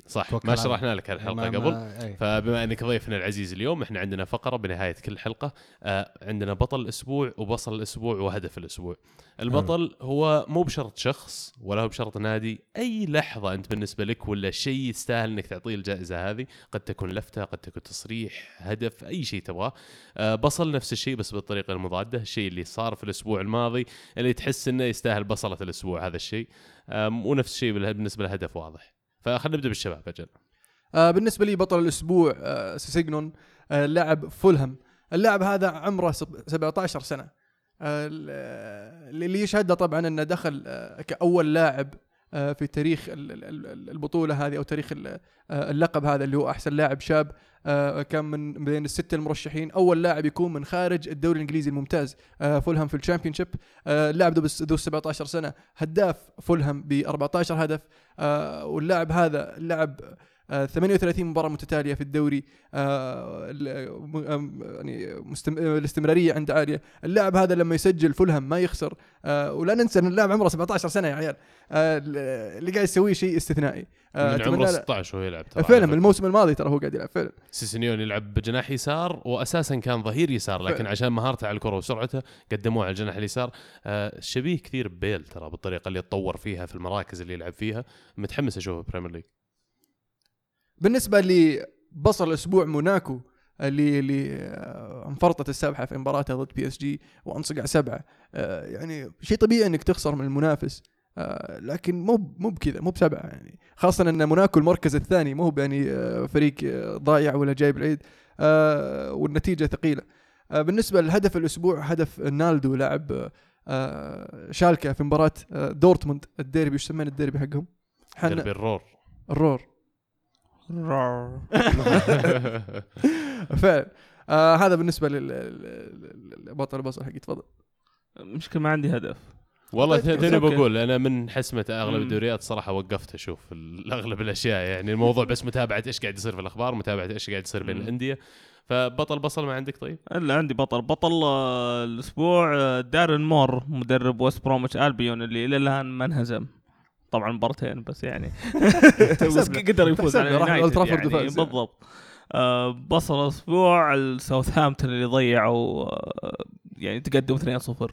صح ما شرحنا لك الحلقة ما- قبل. ما- أي. فبما إنك ضيفنا العزيز اليوم إحنا عندنا فقرة بنهاية كل حلقة آه عندنا بطل الأسبوع وبصل الأسبوع وهدف الأسبوع. البطل هو مو بشرط شخص ولا هو بشرط نادي أي لحظة أنت بالنسبة لك ولا شيء يستاهل إنك تعطيه الجائزة هذه قد تكون لفتة قد تكون تصريح هدف أي شيء تبغاه. آه بصل نفس الشيء بس بالطريقة المضادة الشيء اللي صار في الأسبوع الماضي اللي تحس إنه يستاهل بصلة الأسبوع هذا الشيء. ونفس الشيء بال- بالنسبة للهدف واضح. فخلينا نبدأ بالشباب أجل. آه بالنسبة لي بطل الأسبوع آه سيسينيون آه لاعب فولهام. اللاعب هذا عمره سب- 17 سنة. آه آه، اللي يشهد طبعا إنه دخل آه كأول لاعب في تاريخ ال- ال- ال- البطولة هذه أو تاريخ آه اللقب هذا اللي هو أحسن لاعب شاب آه كان من بين الستة المرشحين. أول لاعب يكون من خارج الدوري الإنجليزي الممتاز آه فولهام في ال Championship. آه اللاعب ذو بس- ذو 17 سنة هداف فولهام ب 14 هدف. آه واللاعب هذا آه 38 مباراة متتالية في الدوري آه يعني مستم... آه، الاستمرارية عنده عالية. اللاعب هذا لما يسجل فولهام ما يخسر آه ولا ننسى إن اللاعب عمره 17 سنة يا عيال. آه اللي قاعد يسويه شيء استثنائي. آه من عمره له- 16 وهو يلعب ترى فعلا. الموسم الماضي ترى هو قاعد يلعب فعلا. سيسينيون يلعب بجناح يسار واساسا كان ظهير يسار لكن فعلا. عشان مهارته على الكرة وسرعته قدموه على الجناح اليسار. آه شبيه كثير بيل ترى بالطريقة اللي تطور فيها في المراكز اللي يلعب فيها. متحمس أشوفه Premier League بالنسبة لبطل الأسبوع موناكو اللي اللي آه، انفرطت السبحة في مباراتها ضد PSG وأنصقع سبعة آه، يعني شيء طبيعي إنك تخسر من المنافس آه، لكن مو مو بكذا مو بسبعة يعني. خاصة إن موناكو المركز الثاني مو يعني فريق ضايع ولا جايب العيد والنتيجة ثقيلة. بالنسبة لهدف الأسبوع هدف نالدو لاعب شالكة في مباراة دورتموند الديربي وش يسمونه الديربي حقهم؟ دربي الرور. الرور. فعلا. آه هذا بالنسبة لل- لل- للبطل البصل حقي. تفضل. مشكلة ما عندي هدف. والله okay. بقول أنا من حسمت أغلب. الدوريات صراحة وقفت أشوف أغلب الأشياء. يعني الموضوع بس متابعة إيش قاعد يصير في الأخبار متابعة إيش قاعد يصير بين. الأندية. فبطل بصل ما عندك طيب؟ الا عندي بطل. بطل آه، الأسبوع آه، دارين مور مدرب ويست بروميتش ألبيون اللي إلى الآن ما انهزم. طبعا مبارتين بس يعني بس. قدر يفوز على له، راح يونايتد أولد ترافورد يعني وفاز. بالضبط آه، بصل الأسبوع الساوثهامبتون اللي ضيعوا آه، يعني تقدم 2-0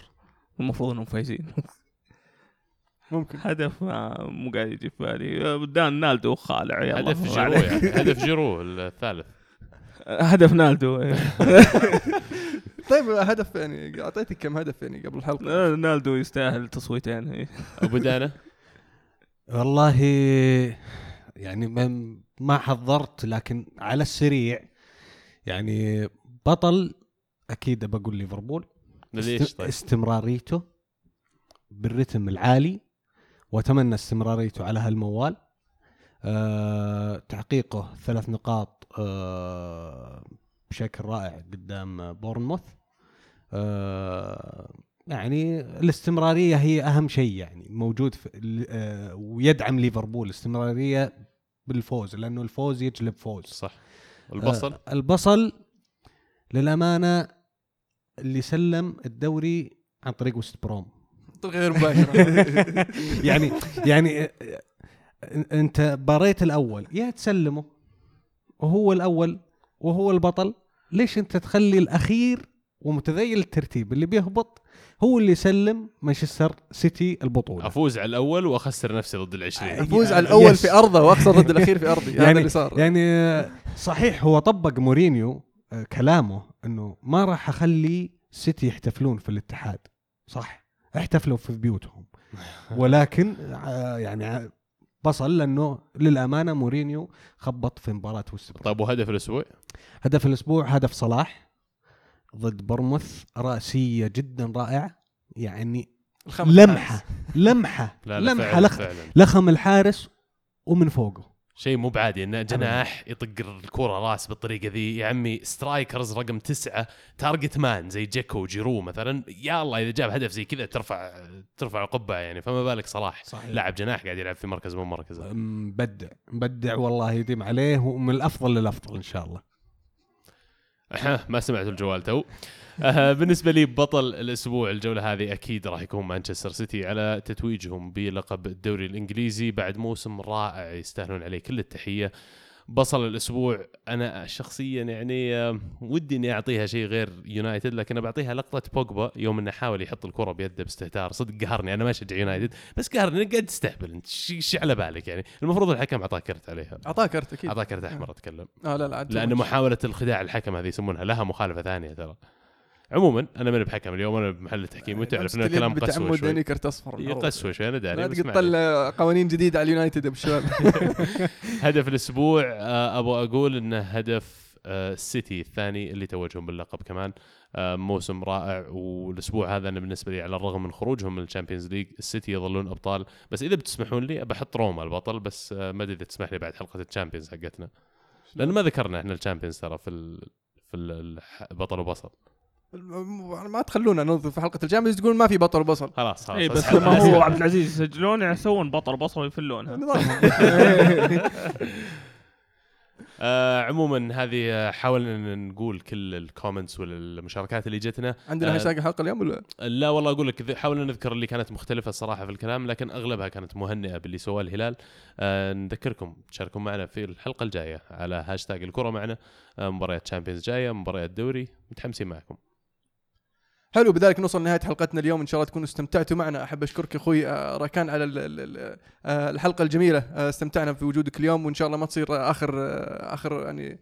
المفروض إنهم فايزين ممكن هدف ما مو قاعد يجي في بالي آه، دان نالدو خالع يلا هدف جيرو. يعني هدف جيرو الثالث هدف نالدو إيه. طيب هدف يعني أعطيتك كم هدف يعني قبل الحلقة آه، نالدو يستاهل تصويتين إيه. أبو دانا والله يعني ما- حضرت لكن على السريع يعني بطل أكيد بقول ليفربول. ليش طيب؟ استمراريته بالرتم العالي وأتمنى استمراريته على هالموال. أه تحقيقه ثلاث نقاط أه بشكل رائع قدام بورنموث. أه يعني الاستمرارية هي أهم شيء يعني موجود في ال- أه ويدعم ليفربول. استمراريه بالفوز لأنه الفوز يجلب فوز. صح. البصل؟ آه البصل للأمانة اللي سلم الدوري عن طريق وست بروم. غير مباشرة. يعني يعني آه، آه، أنت بريت الأول يا تسلمه وهو الأول وهو البطل. ليش أنت تخلي الأخير ومتذيل الترتيب. اللي بيهبط هو اللي يسلم مانشستر سيتي البطولة. أفوز على الأول وأخسر نفسي ضد العشرين. أفوز على الأول yes. في أرضه وأخسر ضد الأخير في أرضي. هذا يعني اللي صار. يعني آه، صحيح هو طبق مورينيو آه، كلامه إنه ما راح أخلي سيتي يحتفلون في الاتحاد. صح. احتفلوا في بيوتهم. ولكن آه، يعني ع- بصل لأنه للأمانة مورينيو خبط في مباراة وست. طيب وهدف الأسبوع؟ هدف الأسبوع هدف صلاح. ضد بورنموث رأسية جدا رائعة يعني لمحة. لمحة لا لا لمحة فعلا, لخ فعلا. لخم الحارس ومن فوقه. شيء مو بعادي انه جناح يطق الكرة راس بالطريقة ذي. يا عمي strikers رقم تسعة target man زي جيكو وجيرو مثلا. يا الله إذا جاب هدف زي كذا ترفع ترفع القبعه يعني فما بالك صلاح. صحيح. لاعب جناح قاعد يلعب في مركز مو مركزه مبدع مبدع والله يديم عليه ومن الأفضل للأفضل إن شاء الله. ما سمعت الجوال تو. بالنسبة لي بطل الأسبوع الجولة هذه أكيد راح يكون مانشستر سيتي على تتويجهم بلقب الدوري الإنجليزي بعد موسم رائع يستاهلون عليه كل التحية. بصل الأسبوع. أنا شخصيا يعني آه، ودي إني أعطيها شيء غير يونايتد لكن بعطيها لقطة بوجبا يوم إنه حاول يحط الكرة بيده باستهتار. صدق قهرني أنا ما أشجع يونايتد بس قهرني إنك قاعد تستهبل أنت إيش على بالك يعني؟ المفروض الحكم أعطاه كرت عليها. أعطاه كرت أكيد. أعطاه كرت أحمر أتكلم. آه لا لا لأنه محاولة الخداع الحكم هذه يسمونها لها مخالفة ثانية ترى. عموما أنا من بحكم اليوم أنا بمحل التحكيم وتعرف ان الكلام قسوة شوي. يعني كرت اصفر. قسوة شوي أنا داري لا. طل- قوانين جديدة على اليونايتد الشباب هدف الأسبوع آه، أبغى أقول إنه هدف آه، السيتي الثاني اللي توجهم باللقب كمان. آه، موسم رائع والأسبوع هذا أنا بالنسبة لي على الرغم من خروجهم من ال Champions League السيتي يظلون أبطال. بس إذا بتسمحون لي بحط روما البطل بس ما أدري إذا تسمح لي بعد حلقة ال Champions حقتنا. لأن ما ذكرنا إحنا ال Champions ترى في ال... في ال- الح- بطل وبصل. ما تخلونا ننظف في حلقة الجامعة تقول ما في بطل وبصل خلاص خلاص. اي بس لما هو. عبد العزيز يسجلون يسوون بطل بصل ويفلونها آه عموما هذه آه، حاولنا نقول كل ال comments والمشاركات اللي جتنا. عندنا آه. هاشتاج الحلقة اليوم ولا؟ لا والله أقول لك حاولنا نذكر اللي كانت مختلفة الصراحة في الكلام لكن أغلبها كانت مهنئة باللي سواه الهلال. آه نذكركم تشاركوا معنا في الحلقة الجاية على هاشتاج الكرة معنا. آه مباريات Champions جاية مباريات دوري متحمسين معكم. حلو بذلك نوصل لنهاية حلقتنا اليوم. إن شاء الله تكونوا استمتعتوا معنا. أحب أشكرك أخوي آه، راكان على آه، الحلقة الجميلة. آه، استمتعنا في وجودك اليوم وإن شاء الله ما تصير آخر آخر يعني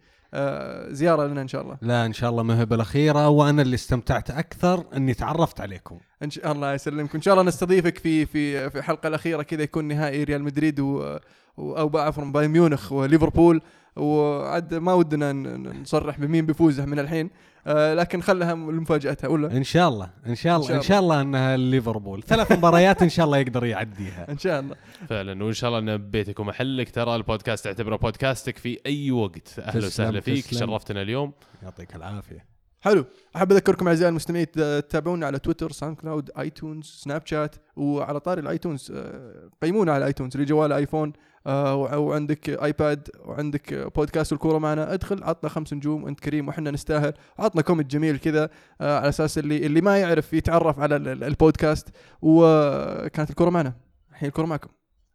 زيارة لنا إن شاء الله. لا إن شاء الله ما هي بالأخيرة. وأنا اللي استمتعت أكثر إني تعرفت عليكم. إن شاء الله يسلمك وان شاء الله نستضيفك في في في الحلقة الأخيرة. كذا يكون نهائي ريال مدريد و أو عفوا بايرن ميونخ وليفربول. وعد ما ودنا نصرح بمين بيفوز من الحين. آه، لكن خلها لمفاجأتها ولا؟ إن شاء الله إن شاء الله شاء إن شاء الله إنها ليفربول. ثلاث مباريات إن شاء الله يقدر يعديها. إن شاء الله. فعلا وإن شاء الله إن بيتك ومحلك ترى البودكاست اعتبره بودكاستك في أي وقت. أهلا وسهلا فيك تسلم. شرفتنا اليوم. يعطيك العافية. حلو. أحب أذكركم أعزائي المستمعين تتابعونا على تويتر ساوند كلاود آيتونز سناب شات وعلى طاري الآيتونز آه، قيمونا على ايتونز اللي جوال آيفون. آه، وعندك ايباد وعندك بودكاست الكوره معنا. ادخل عطنا خمس نجوم انت كريم وإحنا نستاهل. عطنا كومنت جميل كذا آه، على أساس اللي اللي ما يعرف يتعرف على ال- ال- البودكاست. وكانت الكورة معنا. الحين الكورة معكم.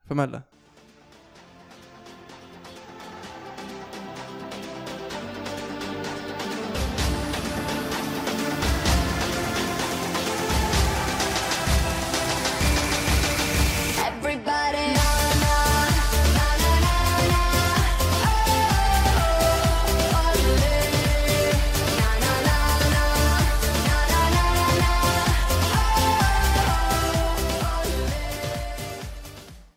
فما الله